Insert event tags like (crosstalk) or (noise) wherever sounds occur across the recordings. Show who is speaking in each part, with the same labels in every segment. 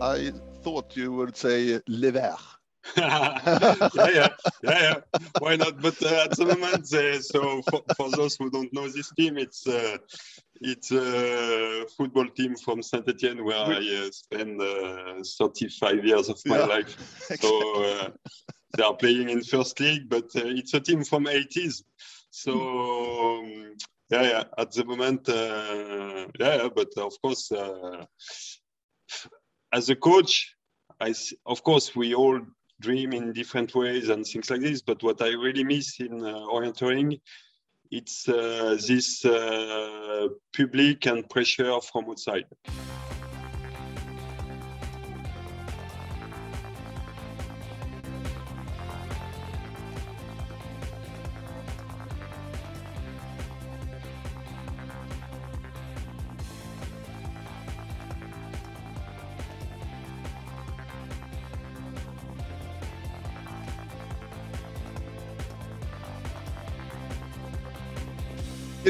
Speaker 1: I thought you would say Les Verts. (laughs)
Speaker 2: yeah, yeah, yeah, yeah. Why not? But uh, at the moment, uh, so for, for, those who don't know this team, it's uh, it's a football team from Saint Etienne where I uh, spent uh, 35 years of my yeah. life. (laughs) So uh, they are playing in first league, but it's a team from 80s. So um, yeah, yeah. At the moment, yeah, yeah. But of course, as a coach, I of course we all dream in different ways and things like this. But what I really miss in uh, orienteering, it's uh, this uh, public and pressure from outside.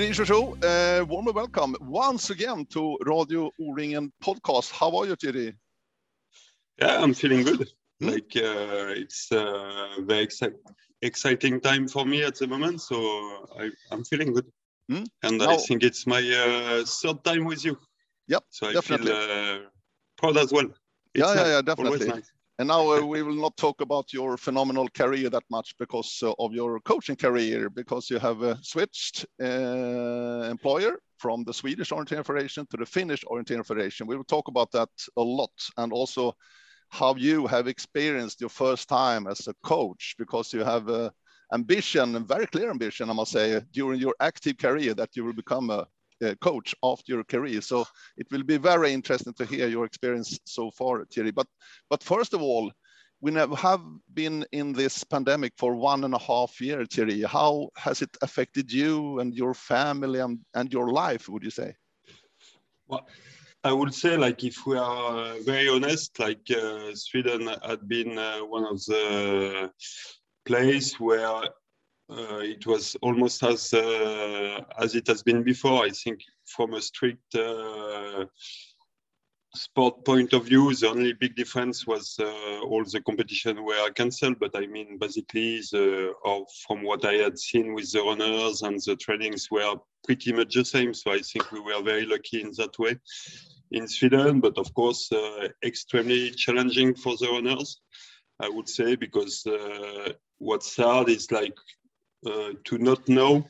Speaker 1: Thierry Chouchou, uh, warmly welcome once again to Radio O-ringen podcast. How are you, Thierry?
Speaker 2: Yeah, I'm feeling good. Hmm? Like uh, it's a uh, very exci exciting time for me at the moment, so I, am feeling good. Hmm? And now, I think it's my uh, third time with you.
Speaker 1: Yep,
Speaker 2: so I
Speaker 1: definitely.
Speaker 2: feel uh, proud as well.
Speaker 1: It's yeah, yeah, yeah, definitely. Nice. And now uh, we will not talk about your phenomenal career that much because uh, of your coaching career, because you have uh, switched uh, employer from the Swedish Orienteering Federation to the Finnish Orienteering Federation. We will talk about that a lot, and also how you have experienced your first time as a coach, because you have a ambition, a very clear ambition, I must say, during your active career that you will become a uh, coach after your career. So it will be very interesting to hear your experience so far, Thierry. But but first of all, we have been in this pandemic for one and a half years, Thierry. How has it affected you and your family and, and your life, would you say?
Speaker 2: Well, I would say, like, if we are very honest, like uh, Sweden had been uh, one of the place where uh, it was almost as uh, as it has been before. I think from a strict uh, sport point of view, the only big difference was uh, all the competition were cancelled. But I mean, basically, the, from what I had seen with the runners and the trainings were pretty much the same. So I think we were very lucky in that way in Sweden. But of course, uh, extremely challenging for the runners. I would say because uh, what's hard is like uh, to not know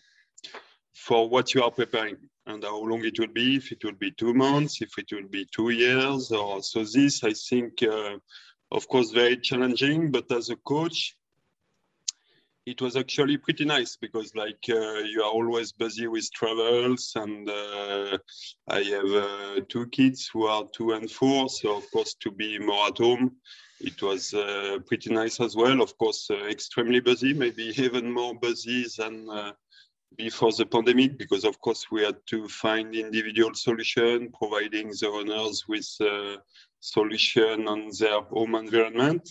Speaker 2: for what you are preparing and how long it will be, if it will be two months, if it will be two years, or so this I think, uh, of course, very challenging. But as a coach, it was actually pretty nice because like uh, you are always busy with travels and uh, i have uh, two kids who are two and four so of course to be more at home it was uh, pretty nice as well. Of course, uh, extremely busy, maybe even more busy than uh, before the pandemic, because of course we had to find individual solution, providing the owners with solution on their home environment.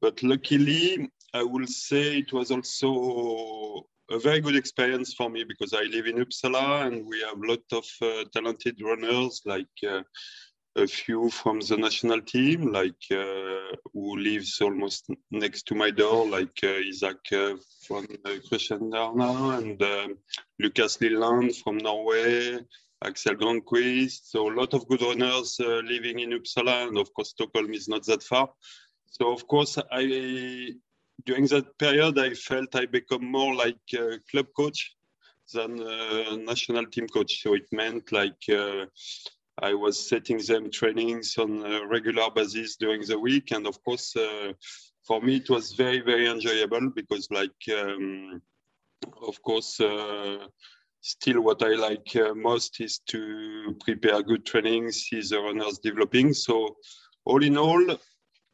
Speaker 2: But luckily, I will say it was also a very good experience for me because I live in Uppsala and we have a lot of uh, talented runners like uh, a few from the national team, like uh, who lives almost next to my door, like uh, Isaac uh, from uh, Krusenstierna and uh, Lucas Liland from Norway, Axel Granqvist. So a lot of good runners uh, living in Uppsala, and of course Stockholm is not that far. So of course I during that period I felt I become more like a club coach than a national team coach. So it meant like uh, I was setting them trainings on a regular basis during the week. And of course, uh, for me, it was very, very enjoyable because like, um, of course, uh, still what I like uh, most is to prepare good trainings, see the runners developing. So all in all,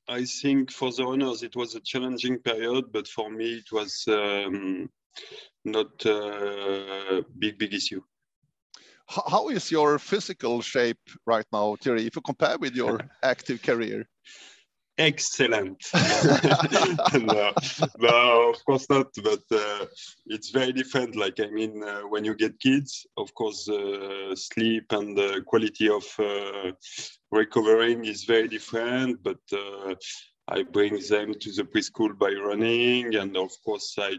Speaker 2: I think for the runners, it was a challenging period, but for me, it was um, not a big, big issue
Speaker 1: how is your physical shape right now, Thierry, if you compare with your (laughs) active career?
Speaker 2: excellent. (laughs) (laughs) no, no, of course not. But uh, it's very different. Like I mean, uh, when you get kids, of course, uh, sleep and the quality of uh, recovering is very different. But uh, I bring them to the preschool by running, and of course, I.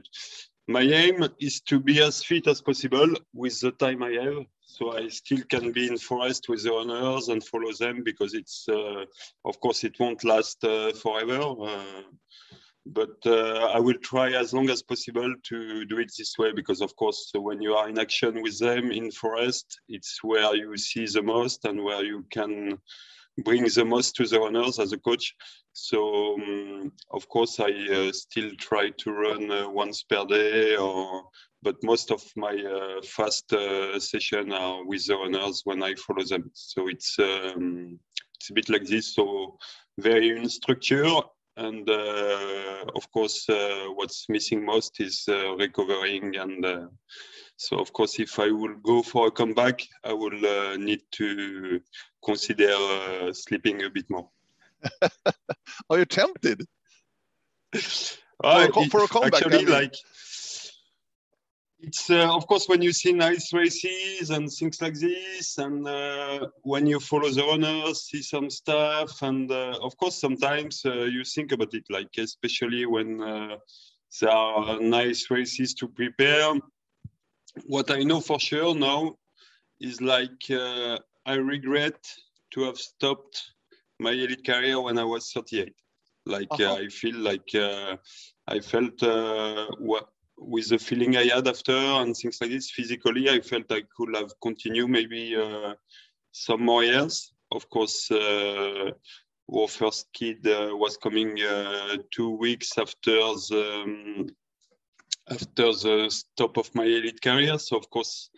Speaker 2: My aim is to be as fit as possible with the time I have so I still can be in forest with the runners and follow them because it's, uh, of course, it won't last uh, forever. Uh, but uh, I will try as long as possible to do it this way because, of course, when you are in action with them in forest, it's where you see the most and where you can bring the most to the runners as a coach. So, um, of course, I uh, still try to run uh, once per day or but most of my uh, fast uh, session are with the runners when I follow them. So it's um, it's a bit like this. So very in structure, and uh, of course, uh, what's missing most is recovering. And so, of course, if I will go for a comeback, I will need to consider sleeping a bit more. (laughs)
Speaker 1: Are you tempted? (laughs)
Speaker 2: for, a, for a comeback, actually, I mean. like it's uh, of course when you see nice races and things like this and uh, when you follow the runners see some stuff and uh, of course sometimes uh, you think about it like especially when uh, there are nice races to prepare what i know for sure now is like uh, i regret to have stopped my elite career when i was 38 like -huh. i feel like i felt what with the feeling I had after and things like this, physically, I felt I could have continued maybe uh, some more years. Of course, uh, our first kid uh, was coming uh, two weeks after the, um, after the stop of my elite career. So, of course,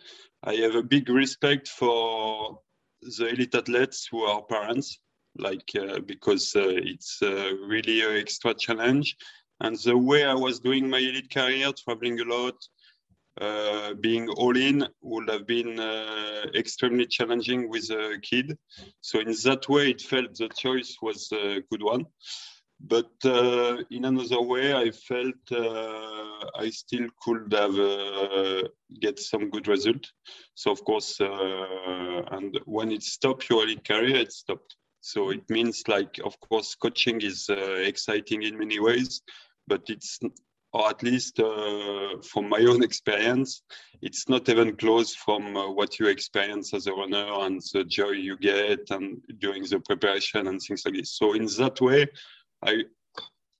Speaker 2: I have a big respect for the elite athletes who are parents, like uh, because uh, it's really an extra challenge and the way I was doing my elite career, traveling a lot, uh, being all in would have been uh, extremely challenging with a kid. So in that way, it felt the choice was a good one. But uh, in another way, I felt uh, I still could have uh, get some good result. So of course, uh, and when it stopped your career, it stopped. So it means like, of course, coaching is exciting in many ways, but it's or at least uh, from my own experience, it's not even close from uh, what you experience as a runner and the joy you get and during the preparation and things like this. So in that way, I,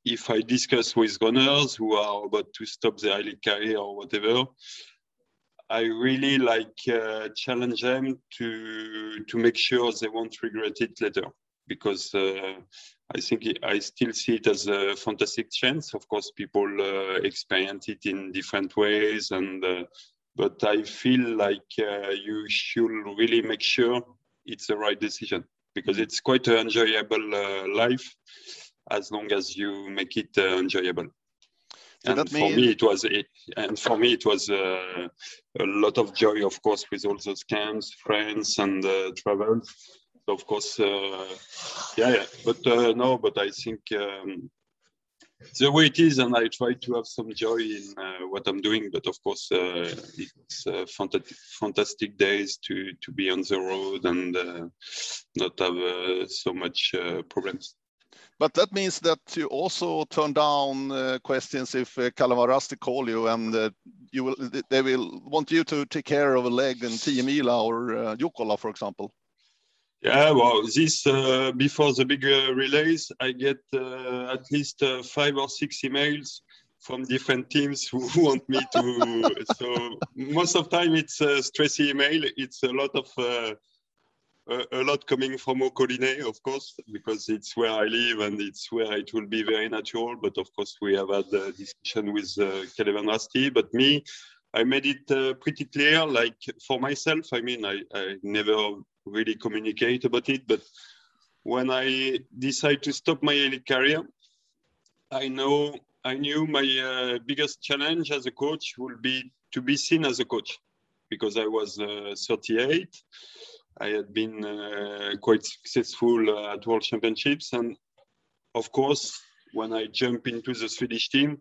Speaker 2: if I discuss with runners who are about to stop their elite career or whatever, I really like uh, challenge them to to make sure they won't regret it later because uh, I think I still see it as a fantastic chance. Of course, people uh, experience it in different ways, and uh, but I feel like uh, you should really make sure it's the right decision because it's quite an enjoyable uh, life as long as you make it uh, enjoyable. So and for me, it was, and for me, it was uh, a lot of joy, of course, with all those camps, friends, and travel of course, uh, yeah, yeah, but uh, no, but I think um, the way it is, and I try to have some joy in uh, what I'm doing. But of course, uh, it's uh, fantastic, fantastic days to to be on the road and uh, not have so much problems.
Speaker 1: But that means that you also turn down questions if uh, Kalev call you and you will they will want you to take care of a leg in Tiomila or uh, Jukola, for example.
Speaker 2: Yeah, well, this uh, before the big uh, relays, I get uh, at least uh, five or six emails from different teams who (laughs) want me to. so most of time it's a stressy email. It's a lot of uh, a, lot coming from OK Linné, of course, because it's where I live and it's where it will be very natural. But of course, we have had a discussion with uh, Kalevan Rasti. But me, I made it uh, pretty clear, like for myself, I mean, I, I never really communicate about it. But when I decide to stop my elite career, I know I knew my uh, biggest challenge as a coach would be to be seen as a coach because I was uh, 38. I had been uh, quite successful uh, at World Championships, and of course, when I jump into the Swedish team,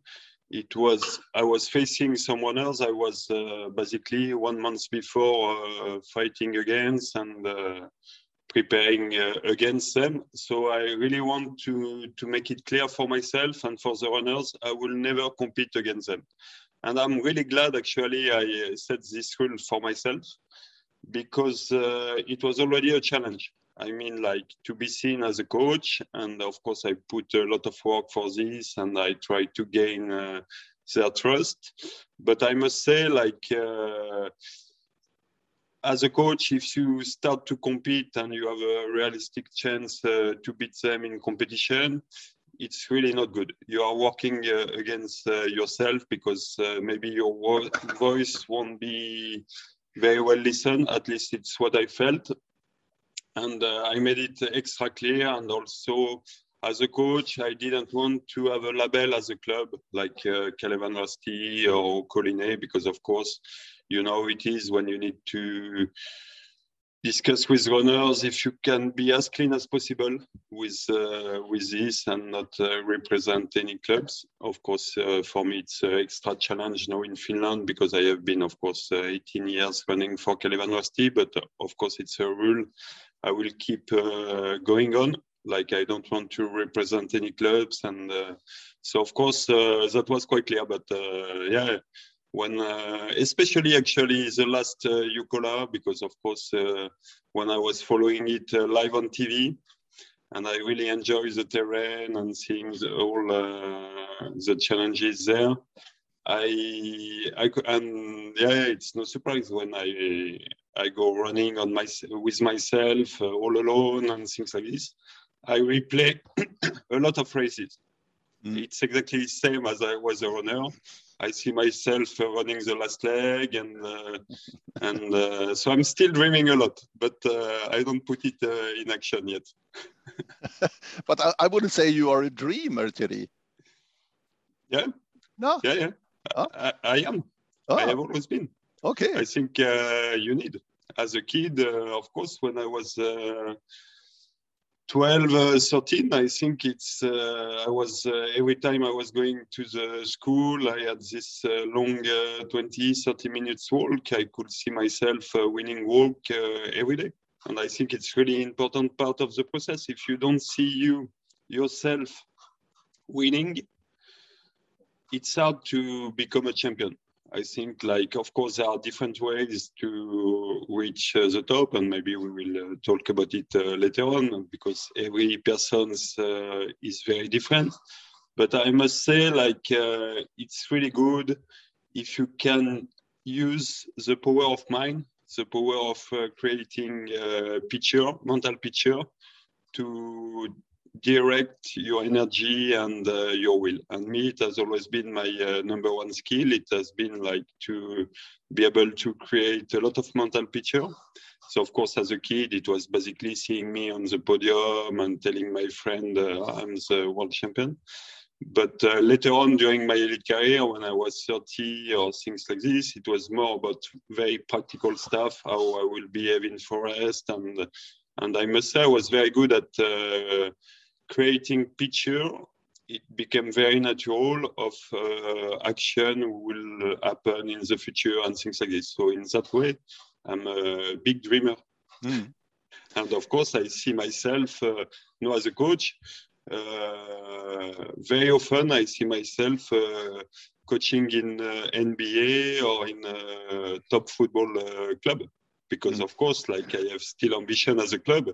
Speaker 2: it was I was facing someone else. I was uh, basically one month before uh, fighting against and uh, preparing uh, against them. So I really want to to make it clear for myself and for the runners, I will never compete against them. And I'm really glad actually I set this rule for myself because uh, it was already a challenge. I mean, like to be seen as a coach, and of course, I put a lot of work for this, and I try to gain uh, their trust. But I must say, like, uh, as a coach, if you start to compete and you have a realistic chance uh, to beat them in competition, it's really not good. You are working uh, against uh, yourself because uh, maybe your wo- voice won't be very well listened. At least it's what I felt and uh, I made it extra clear. And also, as a coach, I didn't want to have a label as a club like uh, Kalevan Rasti or OK Linné, because of course, you know it is when you need to discuss with runners if you can be as clean as possible with uh, with this and not uh, represent any clubs. Of course, uh, for me it's an extra challenge now in Finland because I have been, of course, uh, 18 years running for Kalevan but uh, of course it's a rule I will keep uh, going on. Like I don't want to represent any clubs, and uh, so of course uh, that was quite clear. But yeah, when especially actually the last uh, because of course when I was following it live on TV, and I really enjoy the terrain and seeing the, all uh, the challenges there. I, I and yeah, it's no surprise when I I go running on my with myself uh, all alone and things like this. I replay (coughs) a lot of races. Mm. It's exactly the same as I was a runner. I see myself uh, running the last leg, and uh, and uh, so I'm still dreaming a lot, but uh, I don't put it uh, in action yet. (laughs)
Speaker 1: but I, I, wouldn't say you are a dreamer, Thierry.
Speaker 2: Yeah.
Speaker 1: No.
Speaker 2: Yeah, yeah. Oh. I, I, am. Oh. I have always been.
Speaker 1: Okay.
Speaker 2: I think uh, you need. As a kid, uh, of course, when I was uh, 12, uh, 13, I think it's, uh, I was, uh, every time I was going to the school, I had this long 20, 30 minutes walk. I could see myself winning walk every day. And I think it's really important part of the process. If you don't see you yourself winning, it's hard to become a champion. I think, like, of course, there are different ways to reach uh, the top, and maybe we will uh, talk about it uh, later on because every person uh, is very different. But I must say, like, uh, it's really good if you can use the power of mind, the power of uh, creating a picture, mental picture, to direct your energy and uh, your will. And me, it has always been my uh, number one skill. It has been like to be able to create a lot of mental picture. So of course, as a kid, it was basically seeing me on the podium and telling my friend uh, I'm the world champion. But uh, later on during my elite career, when I was 30 or things like this, it was more about very practical stuff, how I will behave in forest. And, and I must say I was very good at uh, creating picture, it became very natural of uh, action will happen in the future and things like this. So in that way, I'm a big dreamer. Mm. And of course, I see myself, uh, you know, as a coach, uh, very often I see myself uh, coaching in uh, NBA or in a top football uh, club because mm. of course like i have still ambition as a club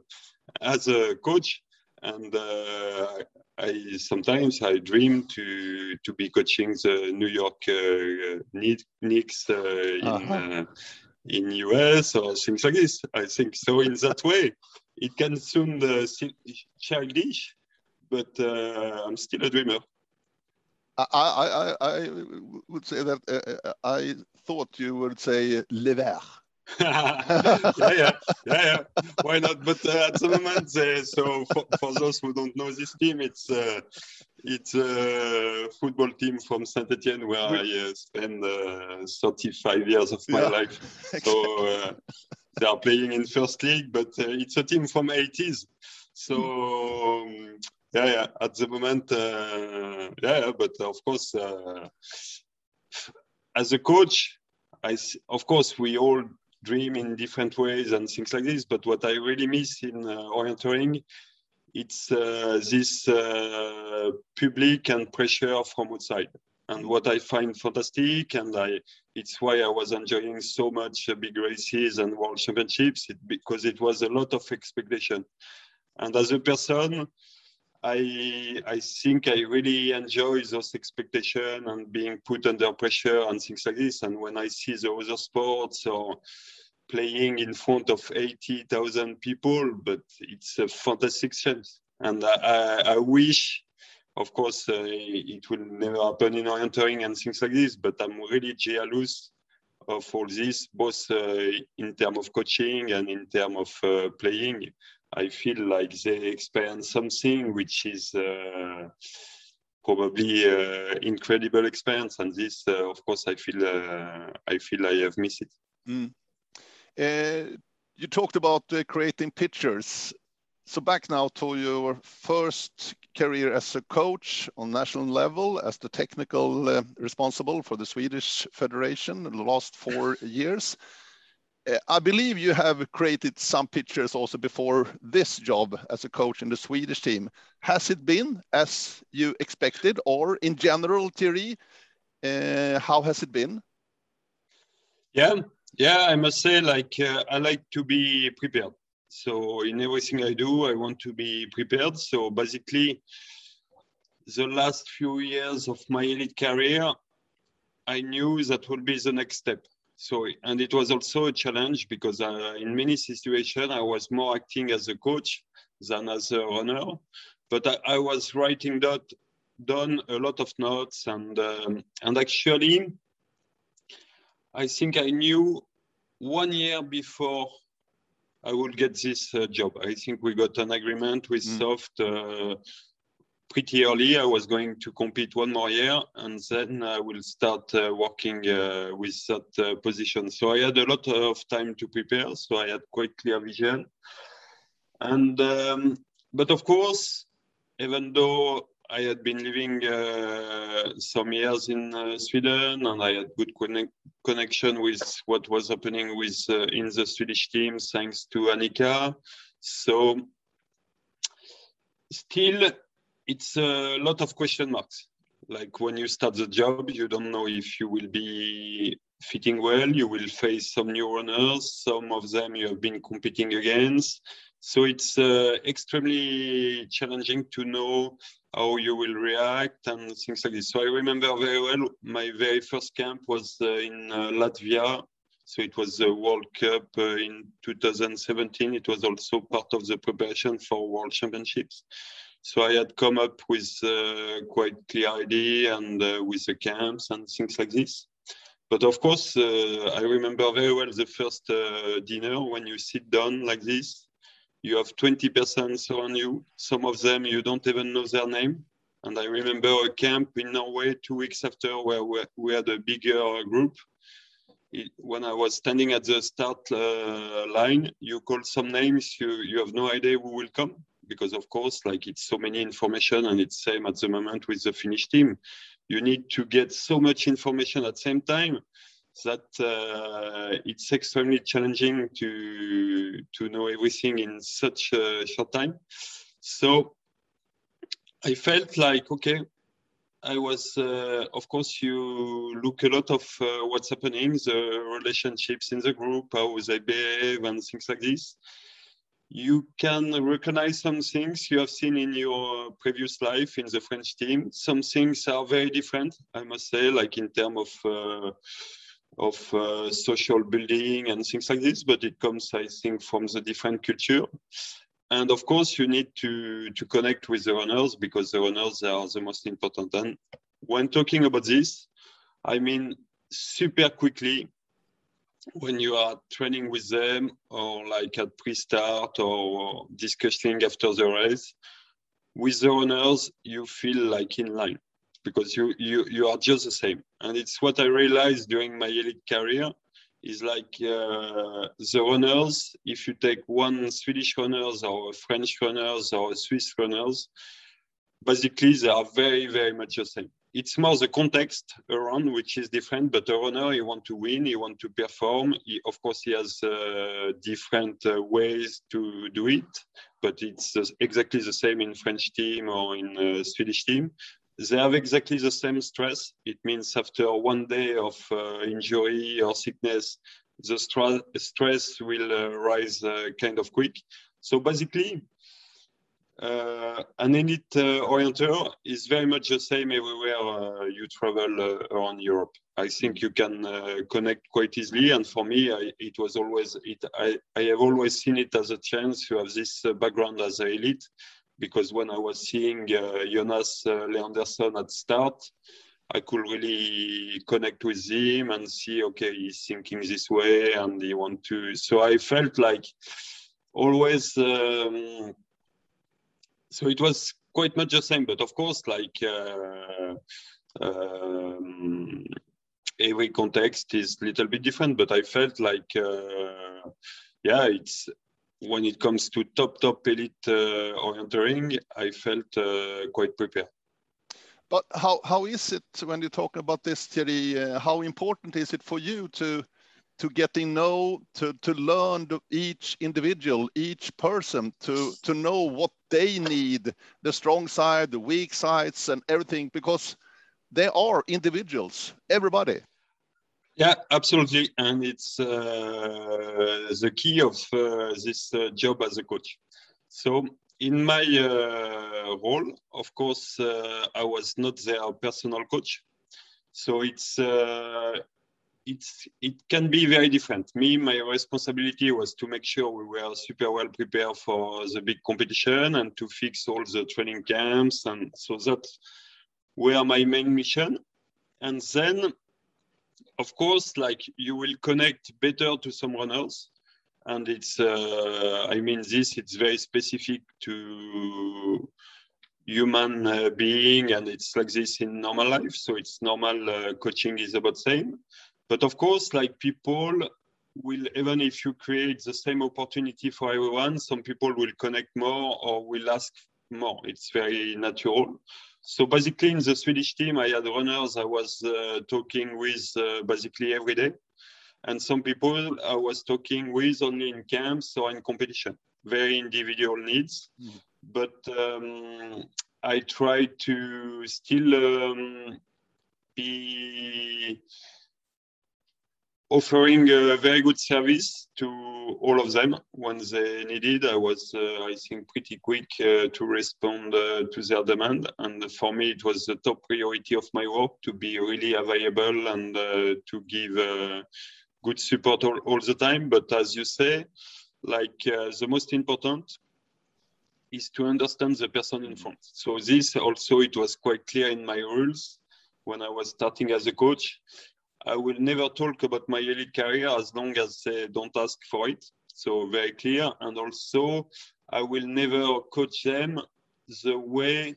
Speaker 2: as a coach and uh, I sometimes I dream to to be coaching the New York uh, Knicks uh, in uh-huh. in US or things like this. I think so. In that way, it can sound childish, but I'm still a dreamer.
Speaker 1: I, I, I would say that uh, I thought you would say Les Verts. (laughs)
Speaker 2: yeah, yeah, yeah, yeah. Why not? But uh, at the moment, uh, so for, for, those who don't know this team, it's uh, it's a football team from Saint Etienne where I uh, spent uh, 35 years of my yeah, life. (laughs) So uh, they are playing in first league, but it's a team from 80s. So um, yeah, yeah. At the moment, uh, yeah, but of course, uh, as a coach, I of course we all dream in different ways and things like this. But what I really miss in uh, orienteering, it's uh, this uh, public and pressure from outside. And what I find fantastic, and I, it's why I was enjoying so much uh, big races and world championships, it, because it was a lot of expectation. And as a person, I I think I really enjoy those expectations and being put under pressure and things like this. And when I see the other sports or playing in front of 80,000 people, but it's a fantastic chance. And I, I, wish, of course, uh, it will never happen in orienteering and things like this, but I'm really jealous of all this, both uh, in terms of coaching and in terms of uh, playing. I feel like they experience something which is uh, probably uh, incredible experience, and this, uh, of course, I feel uh, I feel I have missed it. Mm.
Speaker 1: Uh, you talked about uh, creating pictures. So back now to your first career as a coach on national level, as the technical responsible for the Swedish Federation in the last four (laughs) years. Uh, I believe you have created some pictures also before this job as a coach in the Swedish team. Has it been as you expected, or in general, Thierry, uh, how has it been?
Speaker 2: Yeah, yeah, I must say, like uh, I like to be prepared. So in everything I do, I want to be prepared. So basically, the last few years of my elite career, I knew that would be the next step so and it was also a challenge because uh, in many situations i was more acting as a coach than as a runner but i, I was writing that done a lot of notes and um, and actually i think i knew one year before i would get this uh, job i think we got an agreement with mm. SOFT uh, pretty early. I was going to compete one more year, and then I will start uh, working uh, with that uh, position. So I had a lot of time to prepare. So I had quite clear vision. And um, but of course, even though I had been living uh, some years in uh, Sweden, and I had good connect connection with what was happening with uh, in the Swedish team, thanks to Annika. So still it's a lot of question marks. Like when you start the job, you don't know if you will be fitting well. You will face some new runners. Some of them you have been competing against. So it's uh, extremely challenging to know how you will react and things like this. So I remember very well my very first camp was uh, in uh, Latvia. So it was the World Cup uh, in 2017. It was also part of the preparation for World Championships. So I had come up with uh, quite clear idea and uh, with the camps and things like this. But of course, uh, I remember very well the first dinner when you sit down like this. You have 20 persons around you. Some of them you don't even know their name. And I remember a camp in Norway two weeks after where we had a bigger group. It, when I was standing at the start uh, line, you call some names, you, you have no idea who will come because of course, like it's so many information and it's same at the moment with the Finnish team. You need to get so much information at same time that uh, it's extremely challenging to to know everything in such a short time. So I felt like okay, I was, uh, of course, you look a lot of uh, what's happening, the relationships in the group, how they behave, and things like this you can recognize some things you have seen in your previous life in the French team. Some things are very different, I must say, like in terms of uh, of uh, social building and things like this. But it comes, I think, from the different culture. And of course, you need to to connect with the runners because the runners are the most important. And when talking about this, I mean super quickly when you are training with them or like at pre-start or discussing after the race with the runners you feel like in line because you you you are just the same and it's what i realized during my elite career is like uh, the runners if you take one swedish runners or french runners or swiss runners basically they are very, very much the same. It's more the context around which is different, but a runner, he want to win, he want to perform. He, of course, he has uh, different uh, ways to do it, but it's uh, exactly the same in French team or in uh, Swedish team. They have exactly the same stress. It means after one day of uh, injury or sickness, the stress will rise kind of quick. So basically, an elite uh, orienter is very much the same everywhere uh, you travel uh, around Europe. I think you can uh, connect quite easily, and for me, I, it was always it. I, I have always seen it as a chance to have this uh, background as an elite, because when I was seeing Jonas Leandersson at start, I could really connect with him and see, okay, he's thinking this way, and he want to. So I felt like always. Um, so it was quite much the same, but of course, like uh, um, every context is a little bit different. But I felt like, uh, yeah, it's when it comes to top top elite uh, orienteering, I felt quite prepared.
Speaker 1: But how how is it when you talk about this, Thierry? Uh, how important is it for you to to getting know to to learn each individual each person to to know what they need the strong side the weak sides and everything because they are individuals everybody.
Speaker 2: Yeah absolutely. And it's uh, the key of uh, this uh, job as a coach. So in my uh, role of course uh, i was not their personal coach. So it's uh, it's it can be very different. Me, my responsibility was to make sure we were super well prepared for the big competition and to fix all the training camps, and so that were my main mission. And then, of course, like you will connect better to some runners, and it's uh, I mean this it's very specific to human uh, being. And it's like this in normal life. So it's normal uh, coaching is about same but of course, like people will, even if you create the same opportunity for everyone, some people will connect more or will ask more. It's very natural. So basically, in the Swedish team, I had runners I was uh, talking with uh, basically every day. And some people I was talking with only in camps or in competition, very individual needs. Mm. But um, I try to still um, be offering a very good service to all of them when they needed. I was, uh, I think, pretty quick uh, to respond uh, to their demand. And for me, it was the top priority of my work to be really available and uh, to give uh, good support all, all, the time. But as you say, like uh, the most important is to understand the person in front. So this also, it was quite clear in my rules when I was starting as a coach I will never talk about my elite career as long as they don't ask for it. So very clear. And also, I will never coach them the way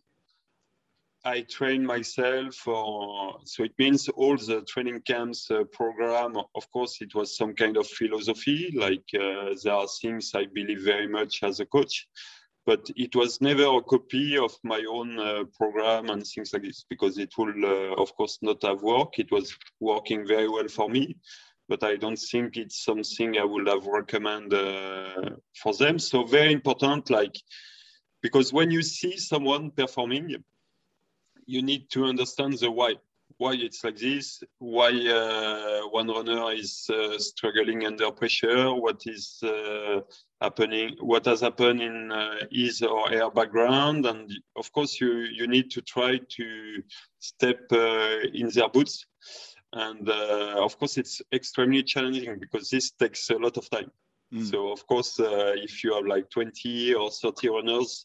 Speaker 2: I train myself. Or, so it means all the training camps uh, program, of course, it was some kind of philosophy. Like uh, there are things I believe very much as a coach but it was never a copy of my own uh, program and things like this because it will, uh, of course, not have worked. It was working very well for me, but I don't think it's something I would have recommend uh, for them. So very important, like because when you see someone performing, you need to understand the why why it's like this, why uh, one runner is uh, struggling under pressure, what is uh, happening, what has happened in uh, his or her background, and of course you you need to try to step uh, in their boots, and uh, of course it's extremely challenging because this takes a lot of time. Mm. So of course if you have like 20 or 30 runners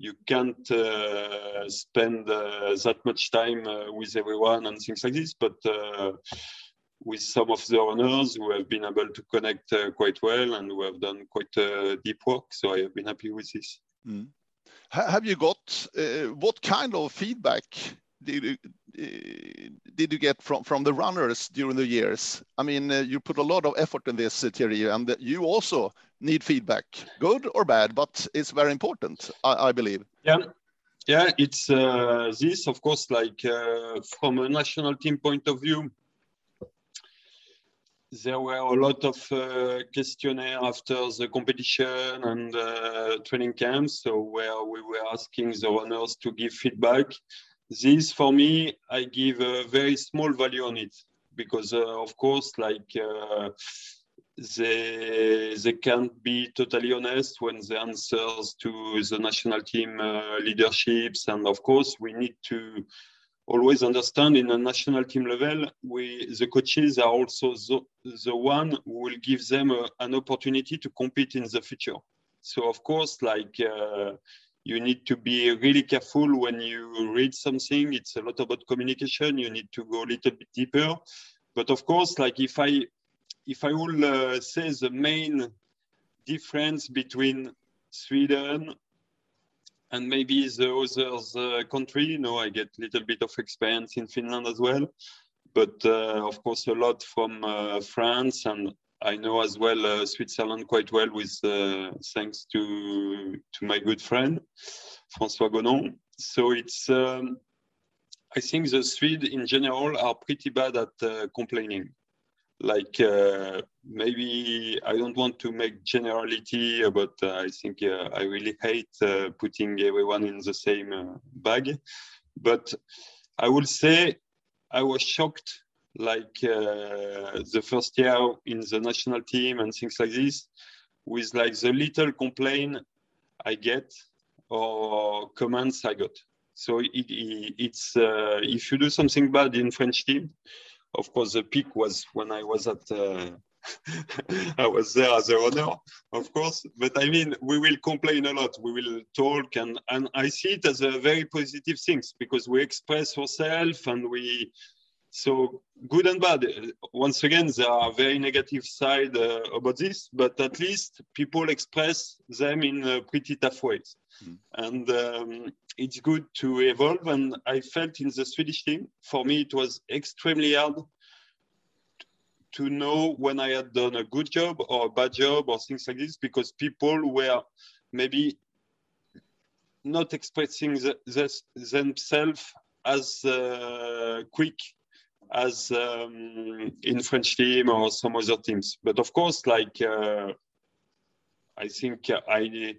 Speaker 2: you can't uh, spend uh, that much time uh, with everyone and things like this. But uh, with some of the owners who have been able to connect uh, quite well and who have done quite uh, deep work, so I have been happy with this.
Speaker 1: Mm. Have you got what kind of feedback did did you get from from the runners during the years? I mean, you put a lot of effort in this, Thierry, and you also need feedback, good or bad, but it's very important, I, I believe.
Speaker 2: Yeah, yeah, it's uh, this, of course, like uh, from a national team point of view, there were a lot of uh, questionnaire after the competition and uh, training camps, so where we were asking the runners to give feedback. This, for me, I give a very small value on it because, uh, of course, like uh, they they can't be totally honest when they answers to the national team uh, leaderships, and of course, we need to always understand in a national team level, we the coaches are also the, the one who will give them a, an opportunity to compete in the future. So of course, like uh, you need to be really careful when you read something. It's a lot about communication. You need to go a little bit deeper. But of course, like if I if I will uh, say the main difference between Sweden and maybe the others uh, country. You know, I get a little bit of experience in Finland as well, but uh, of course a lot from uh, France, and I know as well uh, Switzerland quite well with uh, thanks to to my good friend François Gonon. So it's. Um, I think the Swedes in general are pretty bad at uh, complaining like uh, maybe I don't want to make generality, but uh, I think uh, I really hate putting everyone in the same bag. But I will say I was shocked, like uh, the first year in the national team and things like this, with like the little complaint I get or comments I got. So it, it, it's if you do something bad in French team of course, the peak was when I was at. Uh, (laughs) I was there as a owner, of course. But I mean, we will complain a lot. We will talk, and and I see it as a very positive things because we express ourselves and we. So good and bad. Once again, there are very negative side uh, about this, but at least people express them in uh, pretty tough ways, mm. and um, it's good to evolve. And I felt in the Swedish team, for me, it was extremely hard to know when I had done a good job or a bad job or things like this, because people were maybe not expressing the, the, themselves as uh, quick as um, in French team or some other teams. But of course, like uh, I think I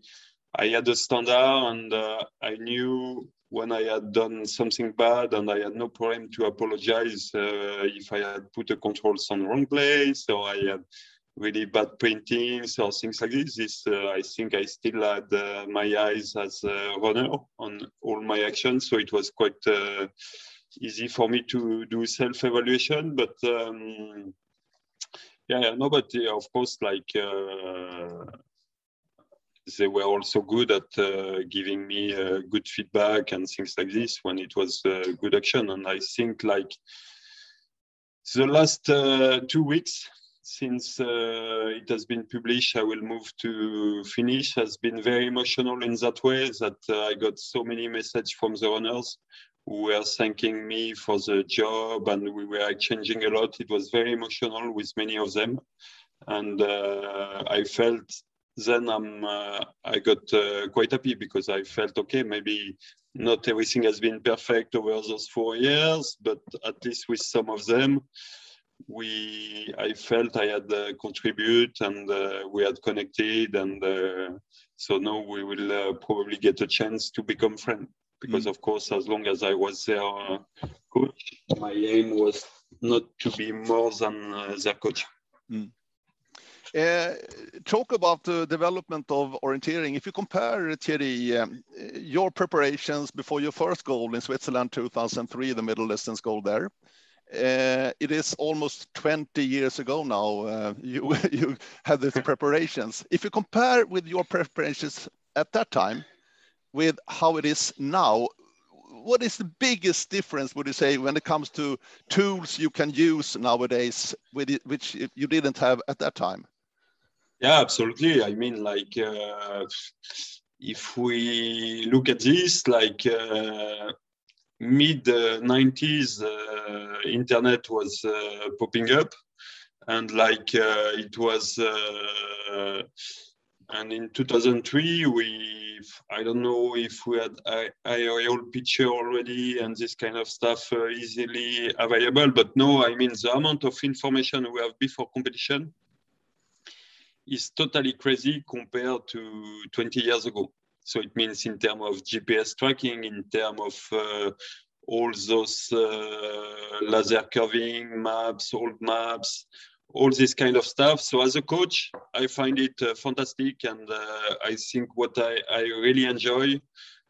Speaker 2: I had a standard and uh, I knew when I had done something bad and I had no problem to apologize uh, if I had put the controls on the wrong place or I had really bad paintings or things like this. This uh, I think I still had uh, my eyes as a runner on all my actions, so it was quite uh, easy for me to do self-evaluation. But um, yeah, no, but of course, like uh, they were also good at uh, giving me uh, good feedback and things like this when it was uh, good action. And I think like the last uh, two weeks since it has been published, I will move to finish has been very emotional in that way that I got so many messages from the runners who were thanking me for the job and we were exchanging a lot. It was very emotional with many of them. And I felt then I'm, uh, I got uh, quite happy because I felt okay, maybe not everything has been perfect over those four years, but at least with some of them, we I felt I had uh, contribute and uh, we had connected, and uh, so now we will uh, probably get a chance to become friends. Because of course, as long as I was their coach, my aim was not to be more than their coach. Mm.
Speaker 1: Uh, talk about the development of orienteering. If you compare, Thierry, um, your preparations before your first goal in Switzerland 2003, the middle distance goal there, uh, it is almost 20 years ago now uh, you, (laughs) you had these preparations. If you compare with your preparations at that time with how it is now, what is the biggest difference, would you say, when it comes to tools you can use nowadays, which you didn't have at that time?
Speaker 2: Yeah, absolutely. I mean, like, uh, if we look at this, like, uh, mid 90s, uh, internet was uh, popping up, and like, uh, it was, uh, and in 2003, we if I don't know if we had aerial picture already and this kind of stuff uh, easily available. But no, I mean the amount of information we have before competition is totally crazy compared to 20 years ago. So it means in terms of GPS tracking, in terms of uh, all those uh, laser curving maps, old maps, all this kind of stuff. So as a coach, I find it uh, fantastic, and uh, I think what I, I really enjoy,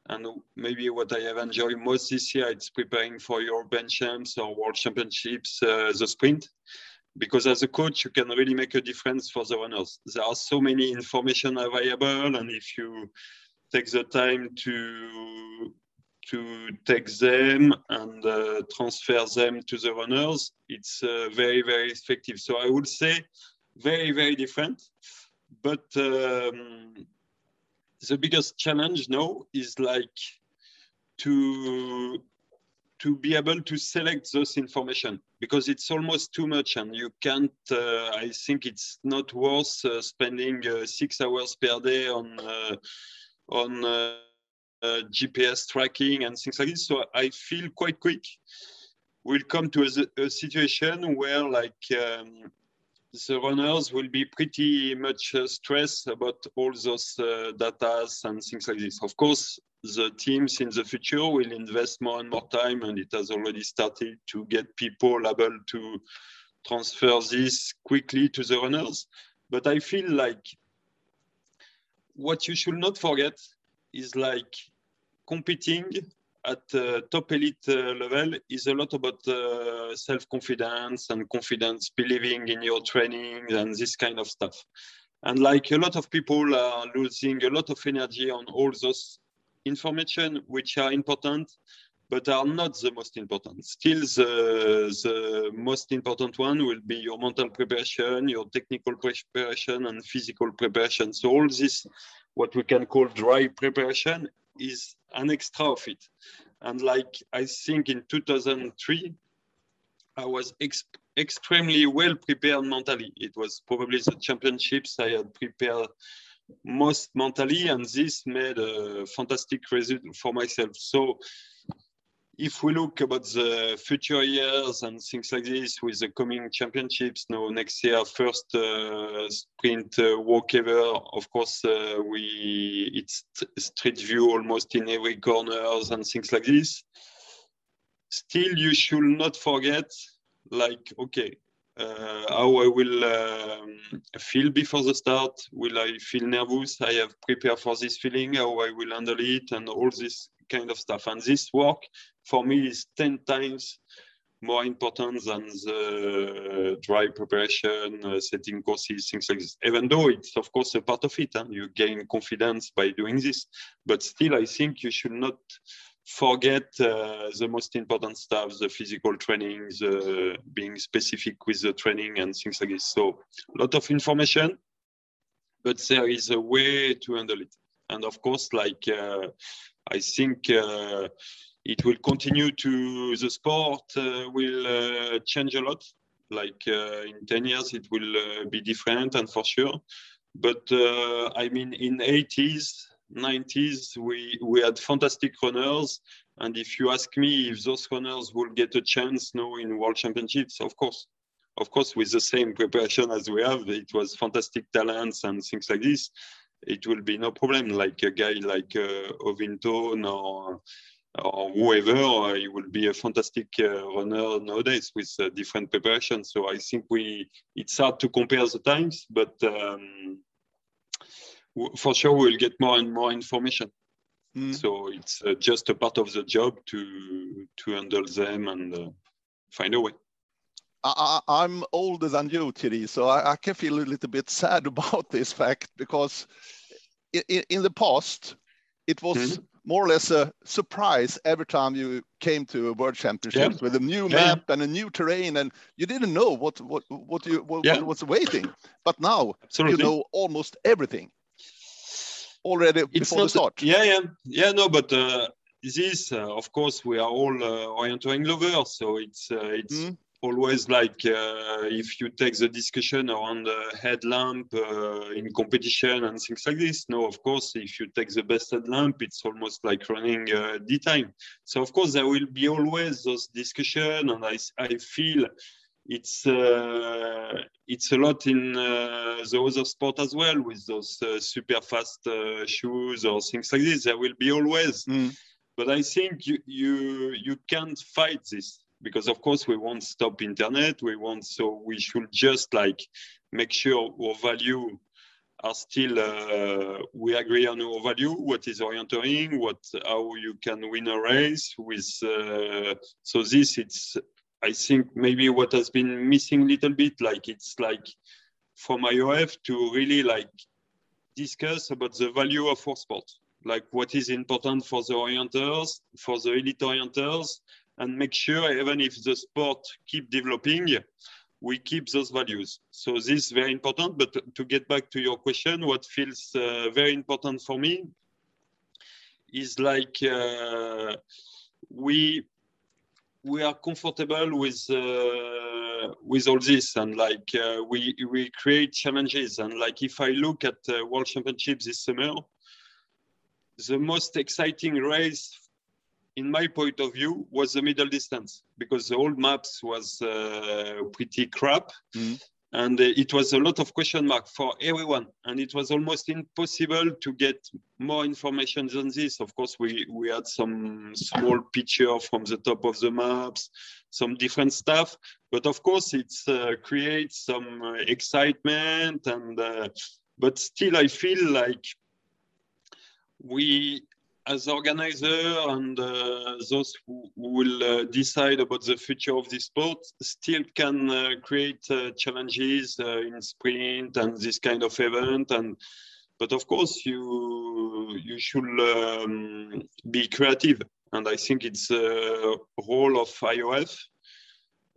Speaker 2: and maybe what I have enjoyed most this year, it's preparing for European champs or World Championships, uh, the sprint. Because as a coach, you can really make a difference for the runners. There are so many information available, and if you take the time to to take them and uh, transfer them to the runners, it's uh, very, very effective. So I would say very, very different. But um, the biggest challenge now is like to to be able to select those information because it's almost too much and you can't uh, i think it's not worth uh, spending uh, six hours per day on uh, on GPS tracking and things like this. So I feel quite quick we'll come to a, a situation where like um, the runners will be pretty much uh, stressed about all those uh, data and things like this. Of course, the teams in the future will invest more and more time, and it has already started to get people able to transfer this quickly to the runners. But I feel like what you should not forget is like competing at uh, top elite uh, level is a lot about uh, self-confidence and confidence, believing in your training and this kind of stuff. And like a lot of people are losing a lot of energy on all those information which are important, but are not the most important. Still, the, the most important one will be your mental preparation, your technical preparation, and physical preparation. So all this, what we can call dry preparation, is an extra of it. And like I think in 2003, I was ex extremely well prepared mentally. It was probably the championships I had prepared most mentally, and this made a fantastic result for myself. So if we look about the future years and things like this with the coming championships now next year first uh, sprint uh, WOC ever of course uh, we it's street view almost in every corners and things like this still you should not forget like okay uh, how I will um, feel before the start. Will I feel nervous? I have prepared for this feeling, how I will handle it, and all this kind of stuff. And this work for me is 10 times more important than the dry preparation, uh, setting courses, things like this. Even though it's of course a part of it, and you gain confidence by doing this, but still I think you should not forget uh, the most important stuff, the physical training, the being specific with the training and things like this. So a lot of information, but there is a way to handle it. And of course, like uh, I think uh, it will continue to the sport uh, will uh, change a lot. Like uh, in 10 years, it will uh, be different and for sure. But I mean, in 80s, 90s, we, we had fantastic runners. And if you ask me if those runners will get a chance now in World Championships, of course. Of course, with the same preparation as we have, it was fantastic talents and things like this. It will be no problem. Like a guy like uh, or or whoever, uh, he will be a fantastic uh, runner nowadays with uh, different preparation. So I think we it's hard to compare the times, but um, for sure we'll get more and more information. Mm. So it's uh, just a part of the job to to handle them and uh, find a way.
Speaker 1: I, am older than you, Thierry, so I, I, can feel a little bit sad (laughs) about this fact because in, in the past it was mm. More or less a surprise every time you came to a World Championships yeah. with a new yeah. map and a new terrain, and you didn't know what what what you what, yeah. what was waiting. But now Absolutely. you know almost everything already it's before the start.
Speaker 2: Yeah, yeah, yeah. No, but uh, this, uh, of course, we are all uh, orienteering lovers, so it's uh, it's mm. Always like uh, if you take the discussion around the headlamp uh, in competition and things like this. No, of course, if you take the best headlamp, it's almost like running uh, D time. So of course there will be always those discussion, and I I feel it's uh, it's a lot in uh, the other sport as well with those uh, super fast uh, shoes or things like this. There will be always. Mm. But I think you, you you can't fight this because of course we won't stop internet. We want so we should just like make sure our value are still uh, we agree on our value what is orienteering what how you can win a race with uh, so this it's i think maybe what has been missing a little bit like it's like from IOF to really like discuss about the value of our sport. Like what is important for the orienters for the elite orienters and make sure even if the sport keep developing, we keep those values. So this is very important. But to get back to your question, what feels uh, very important for me is like uh, we we are comfortable with uh, with all this and like uh, we we create challenges and like if I look at uh, World Championships this summer, the most exciting race in my point of view, was the middle distance because the old maps was uh, pretty crap. Mm. And it was a lot of question mark for everyone, and it was almost impossible to get more information than this. Of course, we we had some small picture from the top of the maps, some different stuff, but of course, it uh, creates some uh, excitement. And uh, but still, I feel like we as organizer and uh, those who, will uh, decide about the future of this sport still can uh, create uh, challenges uh, in sprint and this kind of event and but of course you you should um, be creative. And i think it's a role of IOF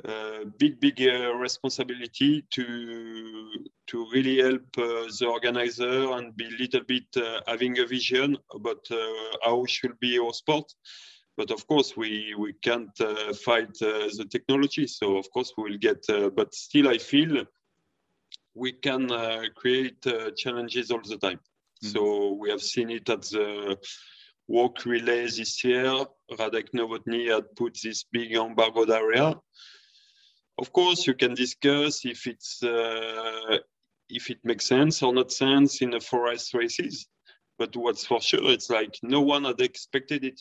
Speaker 2: uh, big, big uh, responsibility to to really help uh, the organizer and be a little bit uh, having a vision about uh, how should be our sport. But of course, we we can't uh, fight the technology. So of course, we will get. but still, I feel we can create challenges all the time. Mm-hmm. So we have seen it at the WOC relay this year. Radek Novotny had put this big embargoed area of course, you can discuss if it's uh, if it makes sense or not sense in the forest races. But what's for sure, it's like no one had expected it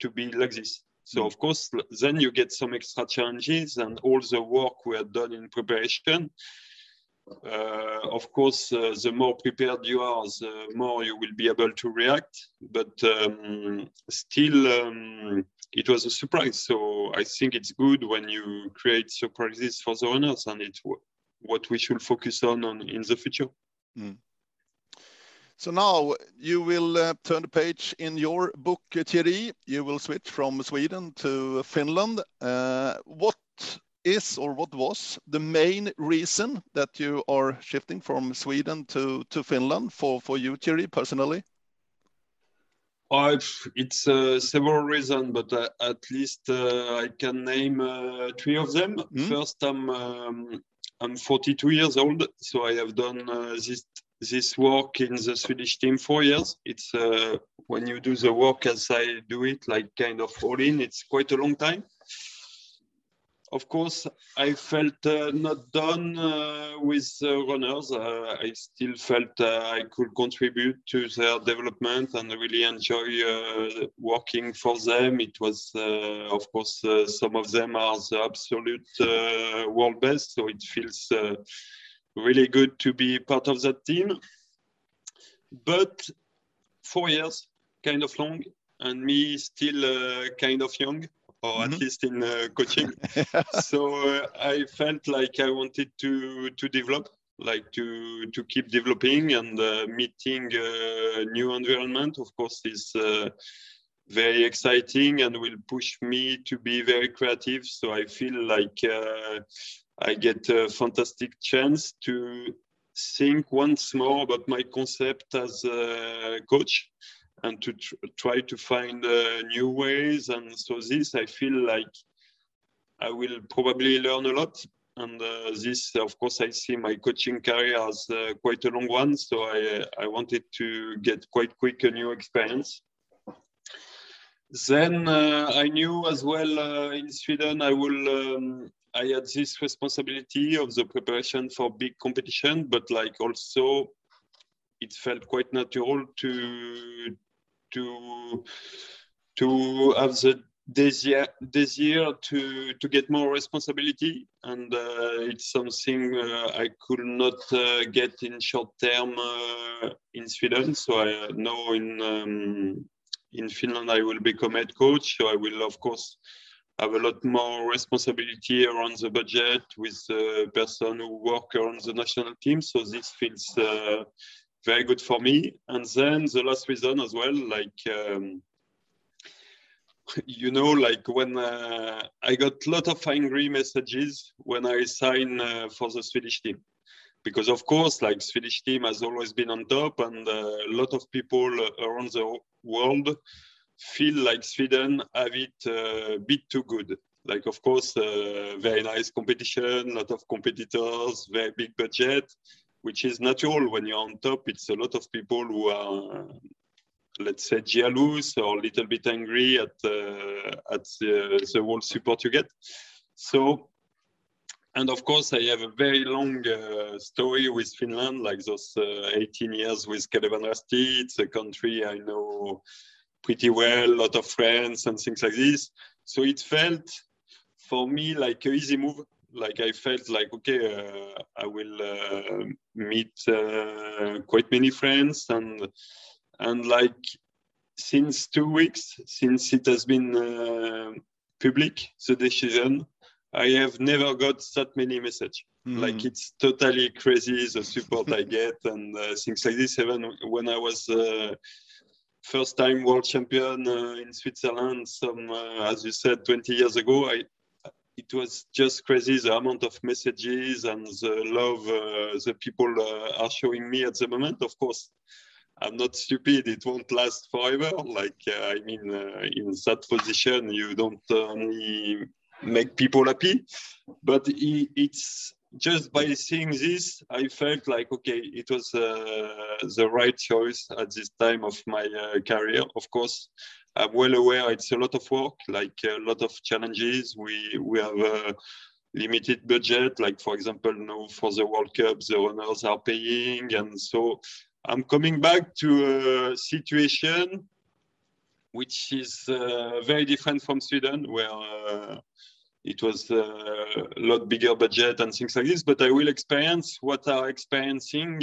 Speaker 2: to be like this. So mm. of course, then you get some extra challenges and all the work we had done in preparation. Uh, of course, uh, the more prepared you are, the more you will be able to react. But um, still, um, it was a surprise. So I think it's good when you create surprises for the runners, and it's what we should focus on, on in the future. Mm.
Speaker 1: So now you will uh, turn the page in your book, Thierry. You will switch from Sweden to Finland. Uh, what is or what was the main reason that you are shifting from Sweden to, to Finland for, for you, Thierry, personally?
Speaker 2: Oh, it's uh, several reasons, but uh, at least uh, I can name uh, three of them. Mm. First, I'm um, I'm 42 years old, so I have done uh, this this work in the Swedish team four years. It's uh, when you do the work as I do it, like kind of all in. It's quite a long time of course, I felt uh, not done uh, with uh, runners. Uh, I still felt uh, I could contribute to their development and really enjoy uh, working for them. It was, of course, some of them are the absolute world best, so it feels really good to be part of that team. But four years, kind of long, and me still kind of young or mm-hmm. at least in uh, coaching. (laughs) so uh, I felt like I wanted to to develop, like to to keep developing and uh, meeting a new environment. Of course, is uh, very exciting and will push me to be very creative. So I feel like uh, I get a fantastic chance to think once more about my concept as a coach and to tr try to find uh, new ways. And so this, I feel like I will probably learn a lot. And uh, this, of course, I see my coaching career as uh, quite a long one. So I, I wanted to get quite quick a new experience. Then uh, I knew as well uh, in Sweden, I will, um, I had this responsibility of the preparation for big competition, but like also it felt quite natural to, to, to have the desire, desire to, to get more responsibility. And uh, it's something uh, I could not uh, get in short term uh, in Sweden. So I know in, um, in Finland, I will become head coach. So I will, of course, have a lot more responsibility around the budget with the person who work around the national team. So this feels uh, very good for me. And then the last reason as well, like, um, (laughs) you know, like when uh, I got a lot of angry messages when I signed uh, for the Swedish team. Because of course, like Swedish team has always been on top and uh, a lot of people around the world feel like Sweden have it a uh, bit too good. Like, of course, uh, very nice competition, lot of competitors, very big budget, which is natural when you're on top. It's a lot of people who are let's say jealous or a little bit angry at uh, at the, the whole support you get. So, and of course, I have a very long uh, story with Finland, like those uh, 18 years with Kalevan Rasti. It's a country I know pretty well, a lot of friends and things like this. So it felt for me like an easy move. Like I felt like, okay, uh, I will uh, meet uh, quite many friends and and like since two weeks, since it has been uh, public, the decision, I have never got that many messages. Mm. Like it's totally crazy the support I (laughs) get and uh, things like this. Even when I was uh, first time world champion uh, in Switzerland, some uh, as you said, 20 years ago, I it was just crazy the amount of messages and the love uh, the people are showing me at the moment. Of course, I'm not stupid. It won't last forever. Like, uh, I mean, uh, in that position, you don't only make people happy, but it's just by seeing this, I felt like, okay, it was uh, the right choice at this time of my uh, career. Of course, I'm well aware it's a lot of work, like a lot of challenges. We, we have a limited budget, like for example, now for the World Cup, the owners are paying. And so I'm coming back to a situation which is uh, very different from Sweden, where uh, it was a lot bigger budget and things like this. But I will experience what are experiencing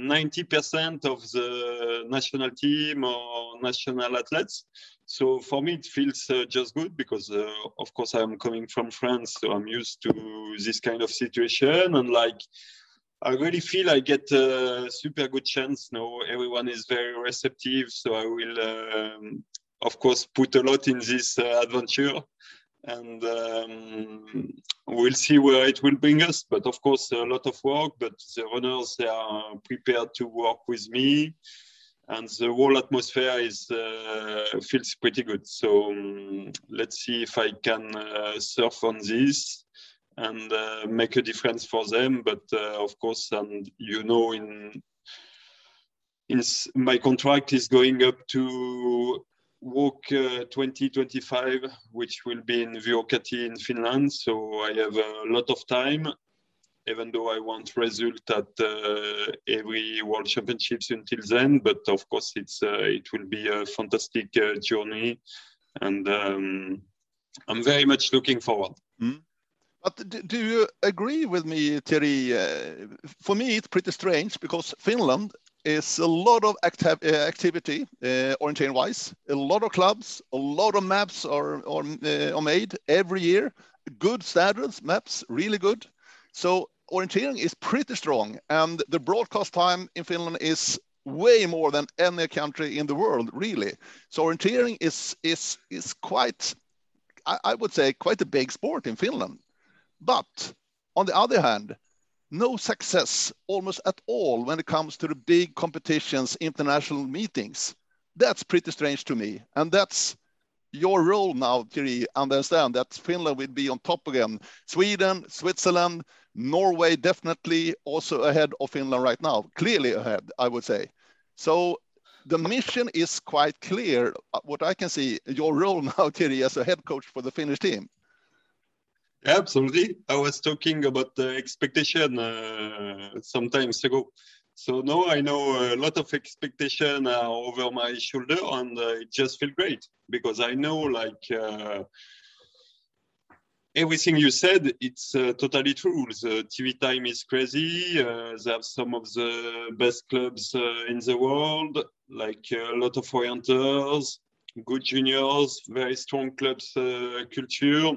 Speaker 2: 90% uh, of the national team or national athletes. So for me, it feels uh, just good because, uh, of course, I'm coming from France, so I'm used to this kind of situation and like I really feel I get a super good chance now. Everyone is very receptive, so I will, um, of course, put a lot in this uh, adventure, and um, we'll see where it will bring us. But of course, a lot of work. But the runners they are prepared to work with me, and the whole atmosphere is uh, feels pretty good. So um, let's see if I can uh, surf on this and uh, make a difference for them. But uh, of course, and you know, in in my contract is going up to WOC uh, 2025, which will be in Vuokatti in Finland. So I have a lot of time, even though I want result at uh, every World Championships until then. But of course, it's uh, it will be a fantastic uh, journey, and um, I'm very much looking forward. Mm.
Speaker 1: But do you agree with me, Thierry? Uh, for me, it's pretty strange because Finland is a lot of acti uh, activity uh, orienteering-wise. A lot of clubs, a lot of maps are, are, uh, are made every year. Good standards, maps, really good. So orienteering is pretty strong, and the broadcast time in Finland is way more than any country in the world, really. So orienteering is is is quite, I, I would say, quite a big sport in Finland. But on the other hand, no success almost at all when it comes to the big competitions, international meetings. That's pretty strange to me. And that's your role now, Thierry, understand that Finland will be on top again. Sweden, Switzerland, Norway definitely also ahead of Finland right now, clearly ahead, I would say. So the mission is quite clear. What I can see, your role (laughs) now, Thierry, as a head coach for the Finnish team.
Speaker 2: Absolutely. I was talking about the expectation uh, some times ago. So now I know a lot of expectation uh, over my shoulder, and uh, it just feels great because I know like uh, everything you said, it's uh, totally true. The TV time is crazy. Uh, they have some of the best clubs uh, in the world, like a lot of orienters, good juniors, very strong clubs culture.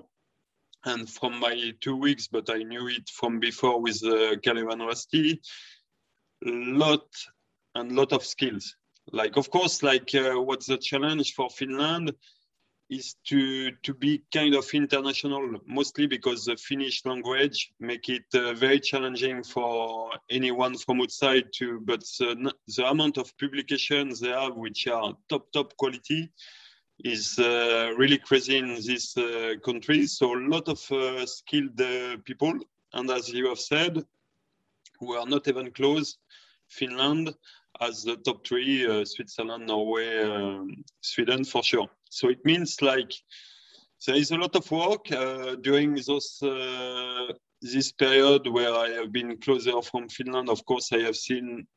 Speaker 2: And from my two weeks, but I knew it from before with uh, Kalevan Rasti, lot and lot of skills. Like, of course, like uh, what's the challenge for Finland is to to be kind of international, mostly because the Finnish language make it uh, very challenging for anyone from outside to. But the, the amount of publications they have, which are top top quality, is uh, really crazy in this uh, country. So a lot of uh, skilled people, and as you have said, we are not even close Finland as the top three, uh, Switzerland, Norway, um, Sweden for sure. So it means like there is a lot of work uh, during those uh, this period where I have been closer from Finland. Of course, I have seen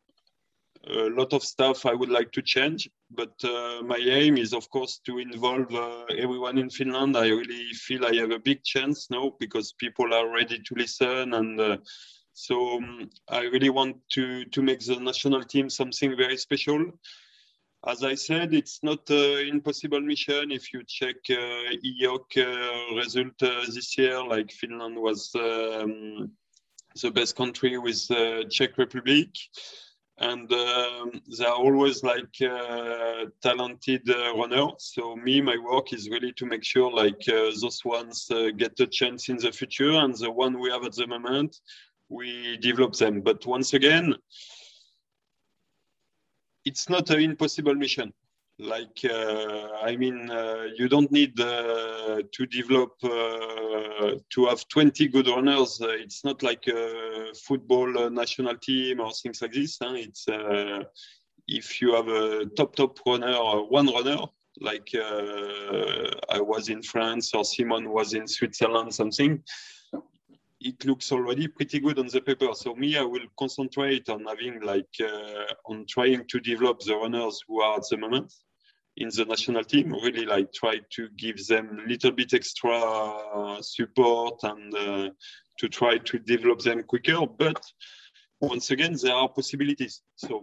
Speaker 2: a lot of stuff I would like to change, but uh, my aim is, of course, to involve uh, everyone in Finland. I really feel I have a big chance now because people are ready to listen and uh, so um, I really want to, to make the national team something very special. As I said, it's not an impossible mission. If you check uh, EOC uh, result uh, this year, like Finland was um, the best country with uh, Czech Republic. And um, they are always like uh, talented uh, runners. So me, my work is really to make sure like uh, those ones uh, get a chance in the future, and the one we have at the moment, we develop them. But once again, it's not an impossible mission. Like, uh, I mean, uh, you don't need uh, to develop, uh, to have 20 good runners. Uh, it's not like a football uh, national team or things like this. Huh? It's if you have a top, top runner, one runner, like I was in France or Simone was in Switzerland, something, it looks already pretty good on the paper. So me, I will concentrate on having like uh, on trying to develop the runners who are at the moment in the national team. Really like try to give them a little bit extra support and uh, to try to develop them quicker. But once again, there are possibilities. So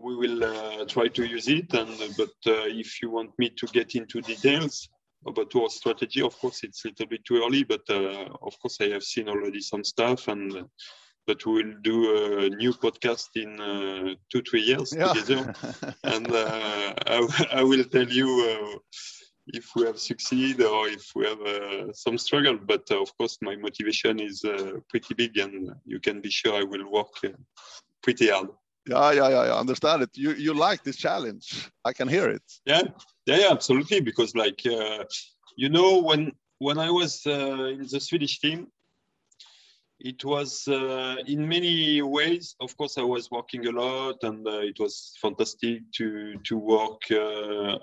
Speaker 2: we will uh, try to use it. And but uh, if you want me to get into details, about our strategy. Of course, it's a little bit too early, but uh, of course, I have seen already some stuff, and uh, but we will do a new podcast in uh, two, three years yeah. together, (laughs) and uh, I, I, will tell you uh, if we have succeeded or if we have uh, some struggle. But of course, my motivation is pretty big, and you can be sure I will work pretty hard.
Speaker 1: Yeah, yeah, yeah, I understand it. You you like this challenge. I can hear it.
Speaker 2: Yeah, yeah, yeah, absolutely. Because like uh, you know, when when I was uh, in the Swedish team, it was uh, in many ways. Of course, I was working a lot, and uh, it was fantastic to to work. Uh,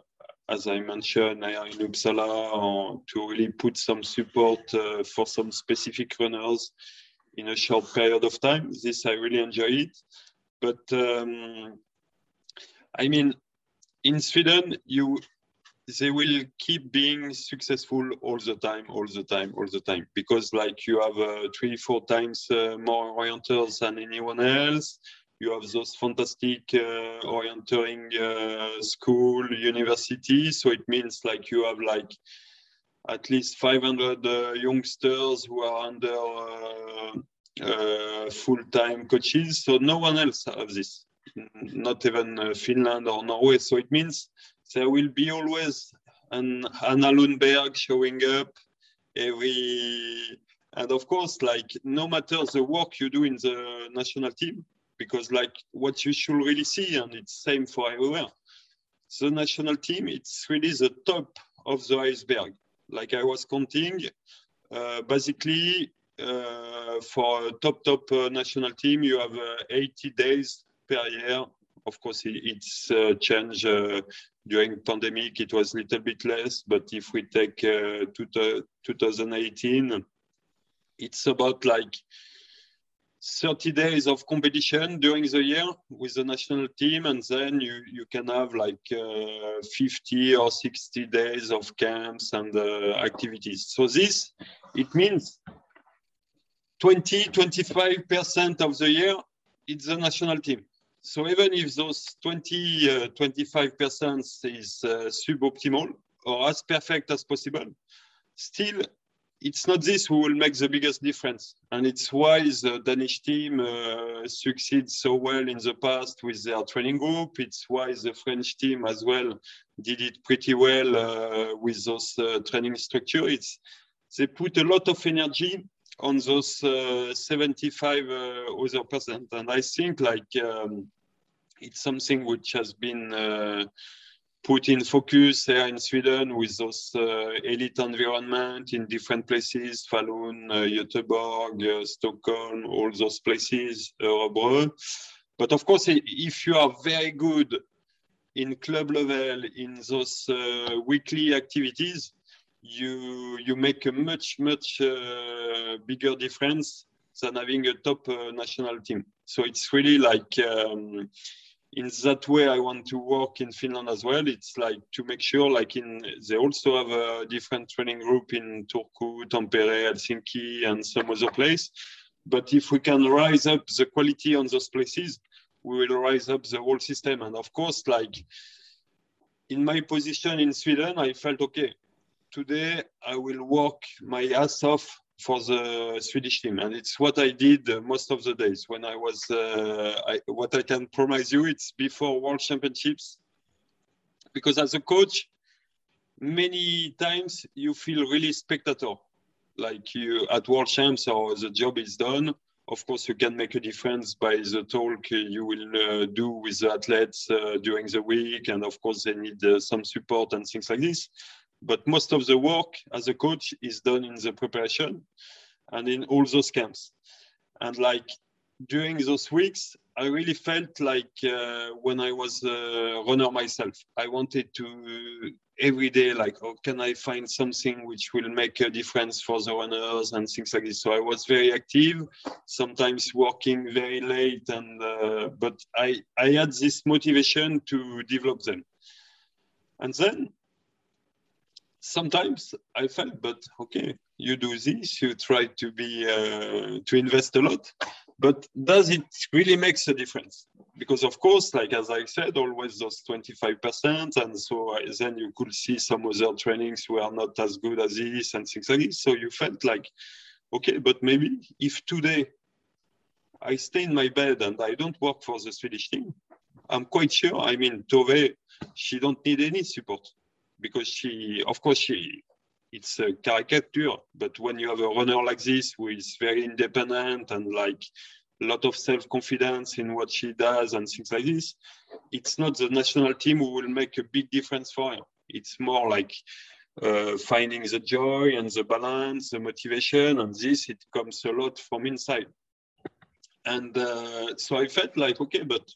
Speaker 2: as I mentioned, in Uppsala, or to really put some support uh, for some specific runners in a short period of time. This I really enjoy it but um, I mean, in Sweden, you they will keep being successful all the time, all the time, all the time, because like you have uh, three, four times uh, more orienters than anyone else. You have those fantastic uh, uh, school, university. So it means like you have like at least 500 uh, youngsters who are under uh, full-time coaches. So no one else has this, not even uh, Finland or Norway. So it means there will be always an Anna Lundberg showing up every, and of course, like no matter the work you do in the national team, because like what you should really see, and it's same for everywhere. The national team, it's really the top of the iceberg. Like I was counting, uh, basically uh, for top top uh, national team, you have uh, 80 days per year. Of course, it, it's uh, changed during pandemic. It was a little bit less, but if we take to 2018, it's about like 30 days of competition during the year with the national team and then you, you can have like uh, 50 or 60 days of camps and uh, activities so this it means 20 25% of the year it's the national team so even if those 20 uh, 25% is uh, suboptimal or as perfect as possible still it's not this who will make the biggest difference. And it's why the Danish team uh, succeeds so well in the past with their training group. It's why the French team as well did it pretty well uh, with those uh, training structure. It's, they put a lot of energy on those uh, 75 uh, other percent. And I think like um, it's something which has been uh, put in focus here in Sweden with those uh, elite environment in different places, Falun, uh, Göteborg, uh, Stockholm, all those places, Örebro. But of course, if you are very good in club level, in those weekly activities, you, you make a much, much uh, bigger difference than having a top uh, national team. So it's really like, um, in that way i want to work in finland as well. It's like to make sure like in they also have a different training group in turku tampere helsinki and some other place. But if we can rise up the quality on those places we will rise up the whole system. And of course like in my position in sweden i felt okay today i will work my ass off for the Swedish team. And it's what I did most of the days when I was, uh, I, what I can promise you, it's before World Championships. Because as a coach, many times you feel really spectator. Like you at World Champs or the job is done. Of course, you can make a difference by the talk you will uh, do with the athletes uh, during the week. And of course, they need uh, some support and things like this but most of the work as a coach is done in the preparation and in all those camps. And like during those weeks, I really felt like uh, when I was a runner myself, I wanted to every day, like, oh, can I find something which will make a difference for the runners and things like this. So I was very active, sometimes working very late, and uh, but I I had this motivation to develop them. And then sometimes I felt, but okay, you do this, you try to be uh, to invest a lot, but does it really makes a difference? Because of course, like as I said, always those 25%, and so then you could see some other trainings were not as good as this and things like this. So you felt like, okay, but maybe if today I stay in my bed and I don't work for the Swedish team, I'm quite sure. I mean, Tove, she don't need any support because she, of course, she, it's a caricature, but when you have a runner like this who is very independent and like a lot of self-confidence in what she does and things like this, it's not the national team who will make a big difference for her. It's more like uh, finding the joy and the balance, the motivation, and this, it comes a lot from inside. And uh, so I felt like, okay, but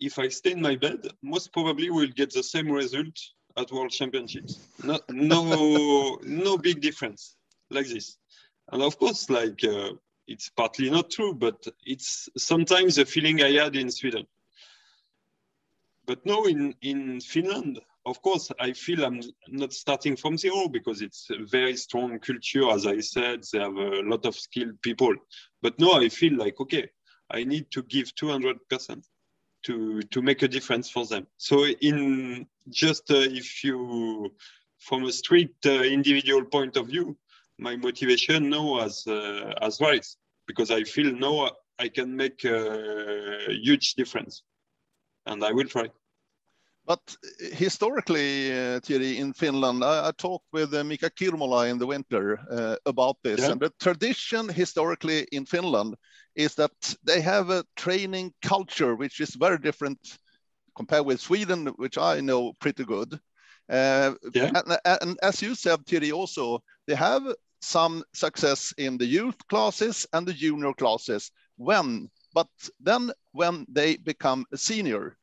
Speaker 2: if I stay in my bed, most probably we'll get the same result at World Championships. No, no, no big difference like this. And of course, like uh, it's partly not true, but it's sometimes the feeling I had in Sweden. But no, in, in Finland, of course, I feel I'm not starting from zero because it's a very strong culture. As I said, they have a lot of skilled people. But no, I feel like, okay, I need to give 200% to to make a difference for them. So in just uh, if you from a strict uh, individual point of view, my motivation now has uh, has rise because I feel now I can make a huge difference, and I will try.
Speaker 1: But historically, uh, Thierry, in Finland, I, I talked with uh, Mika Kirmola in the winter uh, about this. Yeah. And the tradition historically in Finland is that they have a training culture which is very different compared with Sweden, which I know pretty good. Uh, yeah. And, and, as you said, Thierry, also they have some success in the youth classes and the junior classes. When, but then when they become a senior,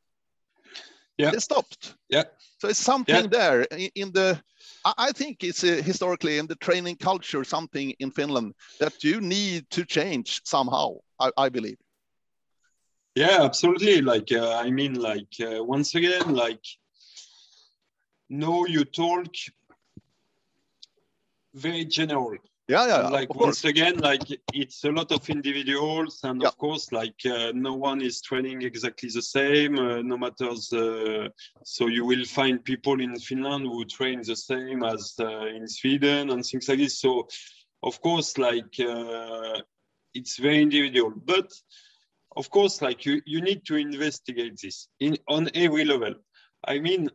Speaker 1: yeah. they stopped.
Speaker 2: Yeah.
Speaker 1: So it's something yeah. there in the. I think it's uh, historically in the training culture something in Finland that you need to change somehow. I, I believe.
Speaker 2: Yeah, absolutely. Like uh, I mean, like uh, once again, like no, you talk very general
Speaker 1: yeah yeah
Speaker 2: like once again like it's a lot of individuals and yeah. of course like uh, no one is training exactly the same uh, no matters uh, so you will find people in finland who train the same as uh, in sweden and things like this. So of course like uh, it's very individual. But of course like you, you need to investigate this in on every level. I mean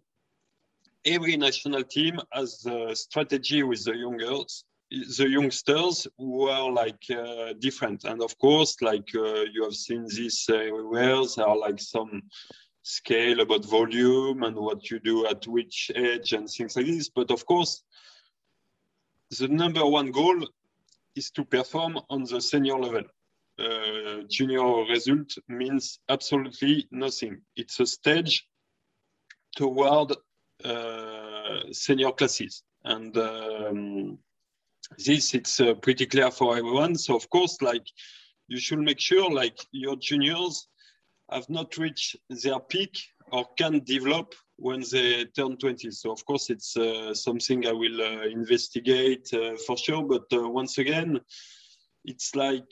Speaker 2: every national team has a strategy with the young girls the youngsters were like uh, different. And of course like uh, you have seen this everywhere. There are like some scale about volume and what you do at which age and things like this. But of course the number one goal is to perform on the senior level. Uh, junior result means absolutely nothing. It's a stage toward uh, senior classes. And um, this it's uh, pretty clear for everyone. So of course, like you should make sure like your juniors have not reached their peak or can develop when they turn 20. So of course, it's uh, something I will uh, investigate uh, for sure. But uh, once again, it's like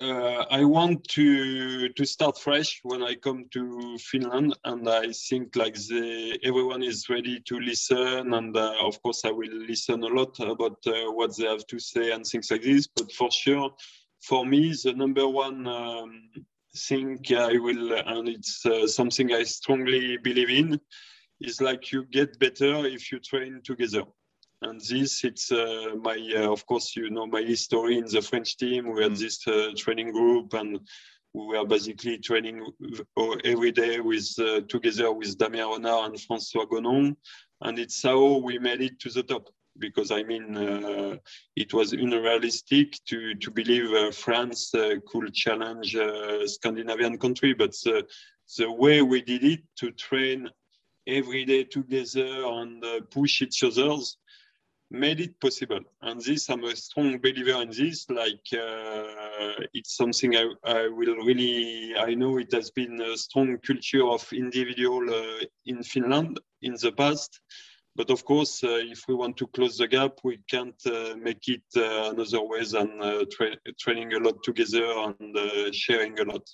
Speaker 2: uh, I want to to start fresh when I come to Finland, and I think like the everyone is ready to listen, and uh, of course I will listen a lot about uh, what they have to say and things like this. But for sure, for me, the number one um, thing I will, and it's uh, something I strongly believe in, is like you get better if you train together. And this, it's uh, my, uh, of course, you know my history in the French team. We had mm. this uh, training group, and we were basically training every day with uh, together with Damien Renard and François Gonon, and it's how we made it to the top. Because I mean, uh, it was unrealistic to to believe uh, France could challenge a Scandinavian country, but the way we did it to train every day together and push each other's made it possible. And this, I'm a strong believer in this. Like, uh, it's something I, I will really, I know it has been a strong culture of individual uh, in Finland in the past. But of course, uh, if we want to close the gap, we can't uh, make it uh, another way than uh, tra training a lot together and sharing a lot.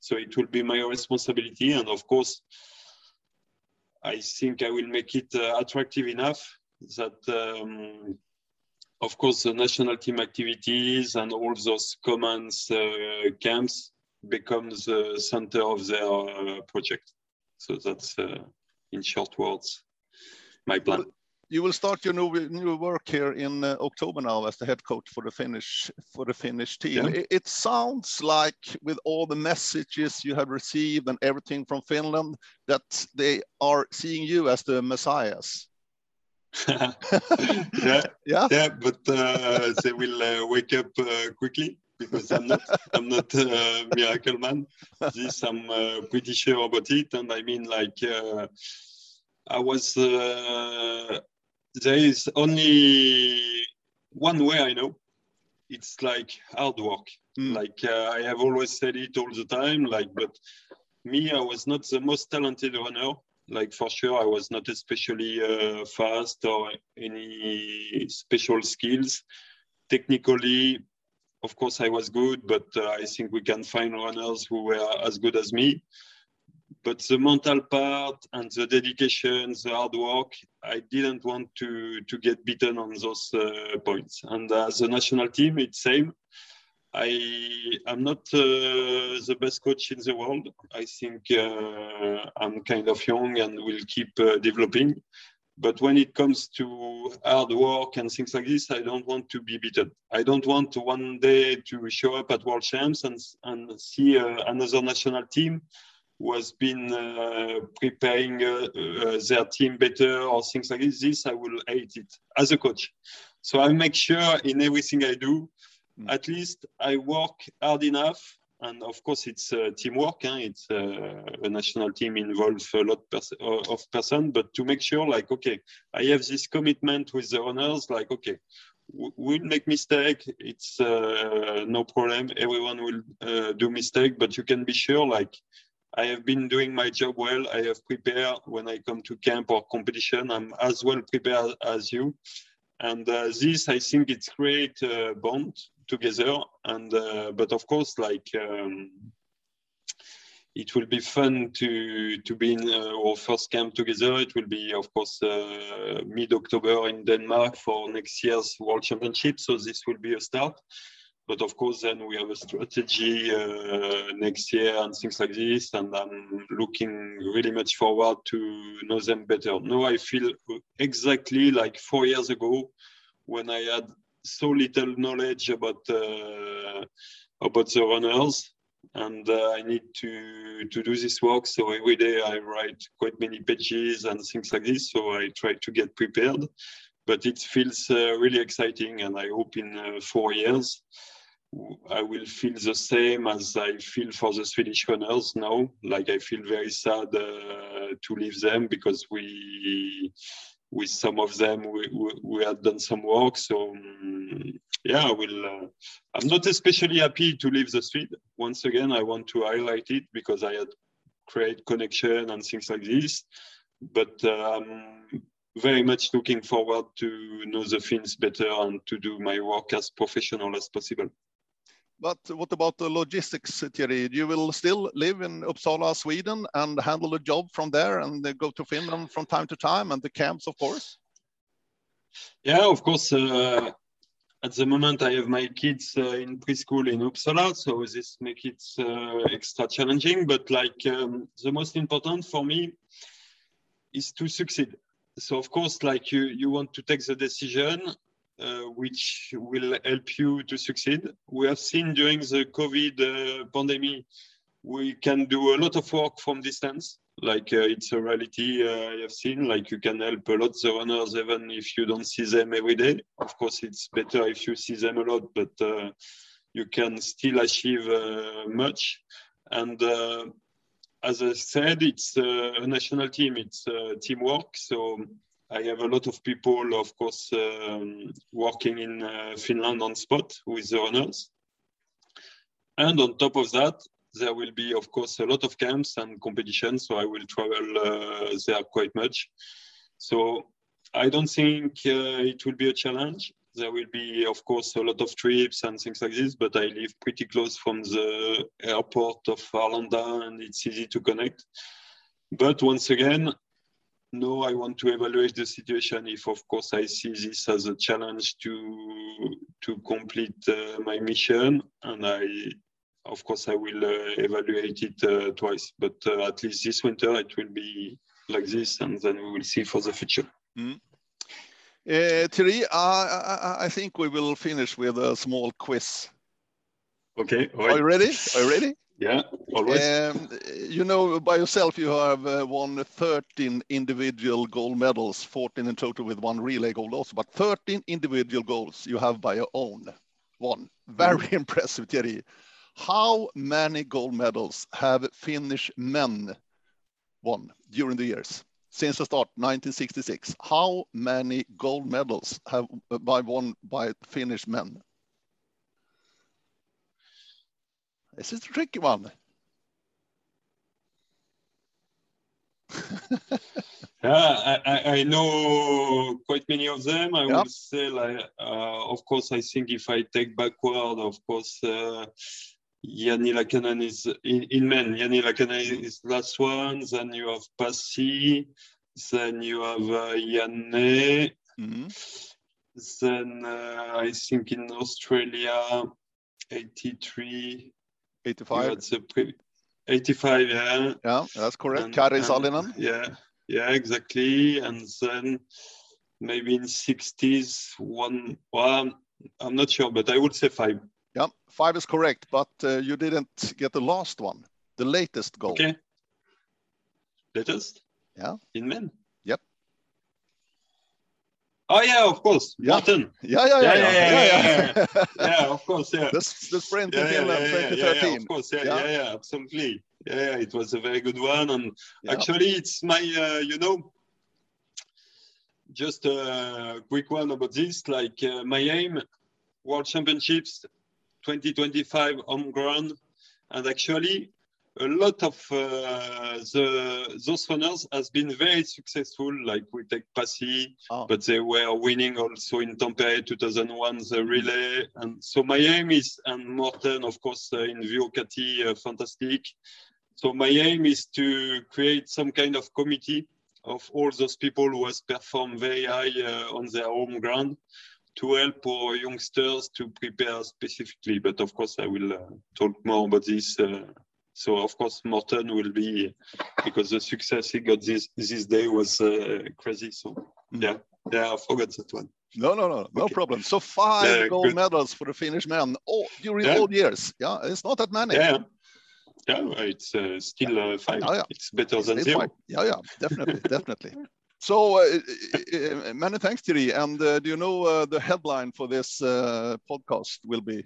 Speaker 2: So it will be my responsibility. And of course, I think I will make it attractive enough that um, of course the national team activities and all those commands uh, camps becomes the center of their uh, project so that's uh, in short words my plan
Speaker 1: you will start your new new work here in uh, October now as the head coach for the Finnish for the Finnish team. Yeah. It, it, sounds like with all the messages you have received and everything from Finland that they are seeing you as the messiahs. (laughs)
Speaker 2: yeah, yeah, yeah, but uh, they will uh, wake up uh, quickly because I'm not, I'm not a miracle man. This I'm uh, pretty sure about it, and I mean, like, uh, I was. Uh, there is only one way I know. It's like hard work. Mm. Like I have always said it all the time. Like, but me, I was not the most talented runner like for sure, I was not especially uh, fast or any special skills. Technically, of course, I was good, but uh, I think we can find runners who were as good as me. But the mental part and the dedication, the hard work, I didn't want to to get beaten on those uh, points. And as a national team, it's same. I am not uh, the best coach in the world. I think uh, I'm kind of young and will keep uh, developing. But when it comes to hard work and things like this, I don't want to be beaten. I don't want one day to show up at World Champs and, and see uh, another national team who has been uh, preparing uh, their team better or things like this, this I will hate it as a coach. So I make sure in everything I do, mm. at least I work hard enough. And of course, it's uh, teamwork. Huh? It's uh, a national team involves a lot pers of person, but to make sure, like, okay, I have this commitment with the owners. like, okay, we'll make mistake. It's uh, no problem. Everyone will do mistake, but you can be sure, like, I have been doing my job well. I have prepared when I come to camp or competition. I'm as well prepared as you. And uh, this, I think it's great uh, bond together. And uh, but of course, like um, it will be fun to to be in uh, our first camp together. It will be, of course, uh, mid October in Denmark for next year's World Championship. So this will be a start but of course then we have a strategy uh, next year and things like this and i'm looking really much forward to know them better now i feel exactly like four years ago when i had so little knowledge about uh, about the runners and uh, i need to to do this work so every day i write quite many pages and things like this so i try to get prepared but it feels uh, really exciting and i hope in uh, four years I will feel the same as I feel for the Swedish runners now. Like I feel very sad uh, to leave them because we, with some of them, we, we, we had done some work. So um, yeah, I will. Uh, I'm not especially happy to leave the street Once again, I want to highlight it because I had create connection and things like this. But um, very much looking forward to know the Finns better and to do my work as professional as possible.
Speaker 1: But what about the logistics, Thierry? You will still live in Uppsala, Sweden, and handle the job from there, and go to Finland from time to time, and the camps, of course.
Speaker 2: Yeah, of course. Uh, at the moment, I have my kids uh, in preschool in Uppsala, so this makes it uh, extra challenging. But like um, the most important for me is to succeed. So of course, like you, you want to take the decision which will help you to succeed. We have seen during the COVID uh, pandemic, we can do a lot of work from distance. Like uh, it's a reality uh, I have seen. Like you can help a lot the runners even if you don't see them every day. Of course, it's better if you see them a lot, but uh, you can still achieve uh, much. And as I said, it's a national team. It's teamwork. So I have a lot of people, of course, um, working in uh, Finland on spot with the runners. And on top of that, there will be, of course, a lot of camps and competitions. So I will travel uh, there quite much. So I don't think uh, it will be a challenge. There will be, of course, a lot of trips and things like this, but I live pretty close from the airport of Arlanda and it's easy to connect. But once again, no, I want to evaluate the situation if, of course, I see this as a challenge to to complete uh, my mission, and I, of course, I will uh, evaluate it uh, twice. But uh, at least this winter, it will be like this, and then we will see for the future.
Speaker 1: Mm. Thierry, I, I think we will finish with a small quiz.
Speaker 2: Okay.
Speaker 1: Right. Are you ready? Are you ready?
Speaker 2: Yeah, always. Um,
Speaker 1: you know, by yourself, you have uh, won 13 individual gold medals, 14 in total with one relay gold also, but 13 individual goals you have by your own. One. Very mm. impressive, Thierry. How many gold medals have Finnish men won during the years? Since the start, 1966. How many gold medals have uh, by won by Finnish men? This is a tricky one. (laughs)
Speaker 2: yeah, I, I, know quite many of them. I would say, like, uh, of course, I think if I take backward, of course, uh, Jani Lakanen is in, in men. Jani Lakanen is last one. Then you have Pasi. Then you have uh, Janne. Mm -hmm. Then uh, I think in Australia, 83.
Speaker 1: 85.
Speaker 2: 85, yeah.
Speaker 1: Yeah, that's correct. And, Kari Sallinen.
Speaker 2: Yeah, yeah, exactly. And then maybe in 60s, one, well, I'm not sure, but I would say five.
Speaker 1: Yeah, five is correct, but uh, you didn't get the last one, the latest goal.
Speaker 2: Okay. latest?
Speaker 1: Yeah.
Speaker 2: In men? Oh yeah, of course.
Speaker 1: Yeah.
Speaker 2: Martin.
Speaker 1: Yeah, yeah, yeah,
Speaker 2: Yeah,
Speaker 1: yeah,
Speaker 2: yeah,
Speaker 1: yeah.
Speaker 2: yeah, Yeah, (laughs) of course, yeah.
Speaker 1: the, the sprint in
Speaker 2: yeah, yeah,
Speaker 1: Finland,
Speaker 2: yeah, yeah, yeah,
Speaker 1: 2013.
Speaker 2: yeah, of course, yeah,
Speaker 1: Yeah.
Speaker 2: yeah, yeah, absolutely. Yeah, yeah, it was a very good one. And
Speaker 1: Yeah.
Speaker 2: actually, it's my, uh, you know, just a quick one about this. Like uh, my aim, World Championships 2025 home ground, and actually, a lot of uh, the those runners has been very successful. Like we take Pasi,
Speaker 1: Oh.
Speaker 2: but they were winning also in Tampere 2001 the relay. And so my aim is, and Mårten, of course, uh, in Vuokatti, uh, fantastic. So my aim is to create some kind of committee of all those people who has performed very high uh, on their home ground to help our youngsters to prepare specifically. But of course, I will uh, talk more about this. Uh, so of course, Mårten will be because the success he got this this day was uh, crazy. So yeah, yeah, I forgot that one.
Speaker 1: No, no, no, no
Speaker 2: Okay.
Speaker 1: problem. So five
Speaker 2: Yeah,
Speaker 1: gold
Speaker 2: good.
Speaker 1: medals for the Finnish men all, during
Speaker 2: Yeah.
Speaker 1: all years. Yeah, it's not that many.
Speaker 2: Yeah, yeah, it's uh, still uh, five.
Speaker 1: Yeah, yeah.
Speaker 2: It's better than zero.
Speaker 1: Yeah, yeah, definitely, (laughs) definitely. So uh, uh, uh, many thanks, Thierry. And uh, do you know uh, the headline for this uh, podcast will be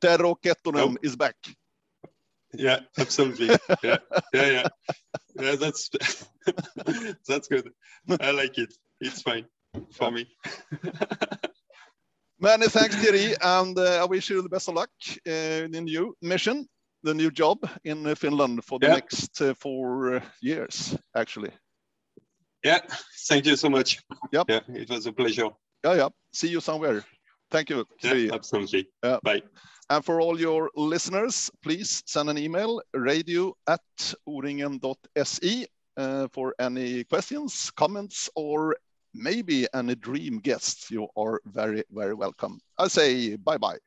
Speaker 1: Tero Kettunen
Speaker 2: No.
Speaker 1: is back.
Speaker 2: Yeah, absolutely. yeah, yeah, yeah. Yeah, that's (laughs) that's good. I like it. It's fine for me. (laughs)
Speaker 1: Many thanks, Thierry, and uh, I wish you the best of luck uh, in the new mission, the new job in Finland for the
Speaker 2: Yeah.
Speaker 1: next uh, four uh, years, actually.
Speaker 2: Yeah, thank you so much.
Speaker 1: Yep.
Speaker 2: Yeah, it was a pleasure.
Speaker 1: Yeah, yeah. See you somewhere. Thank you.
Speaker 2: Yeah, absolutely. Bye.
Speaker 1: And for all your listeners, please send an email radio at oringen.se uh, for any questions, comments, or maybe any dream guests. You are very, very welcome. I say bye bye.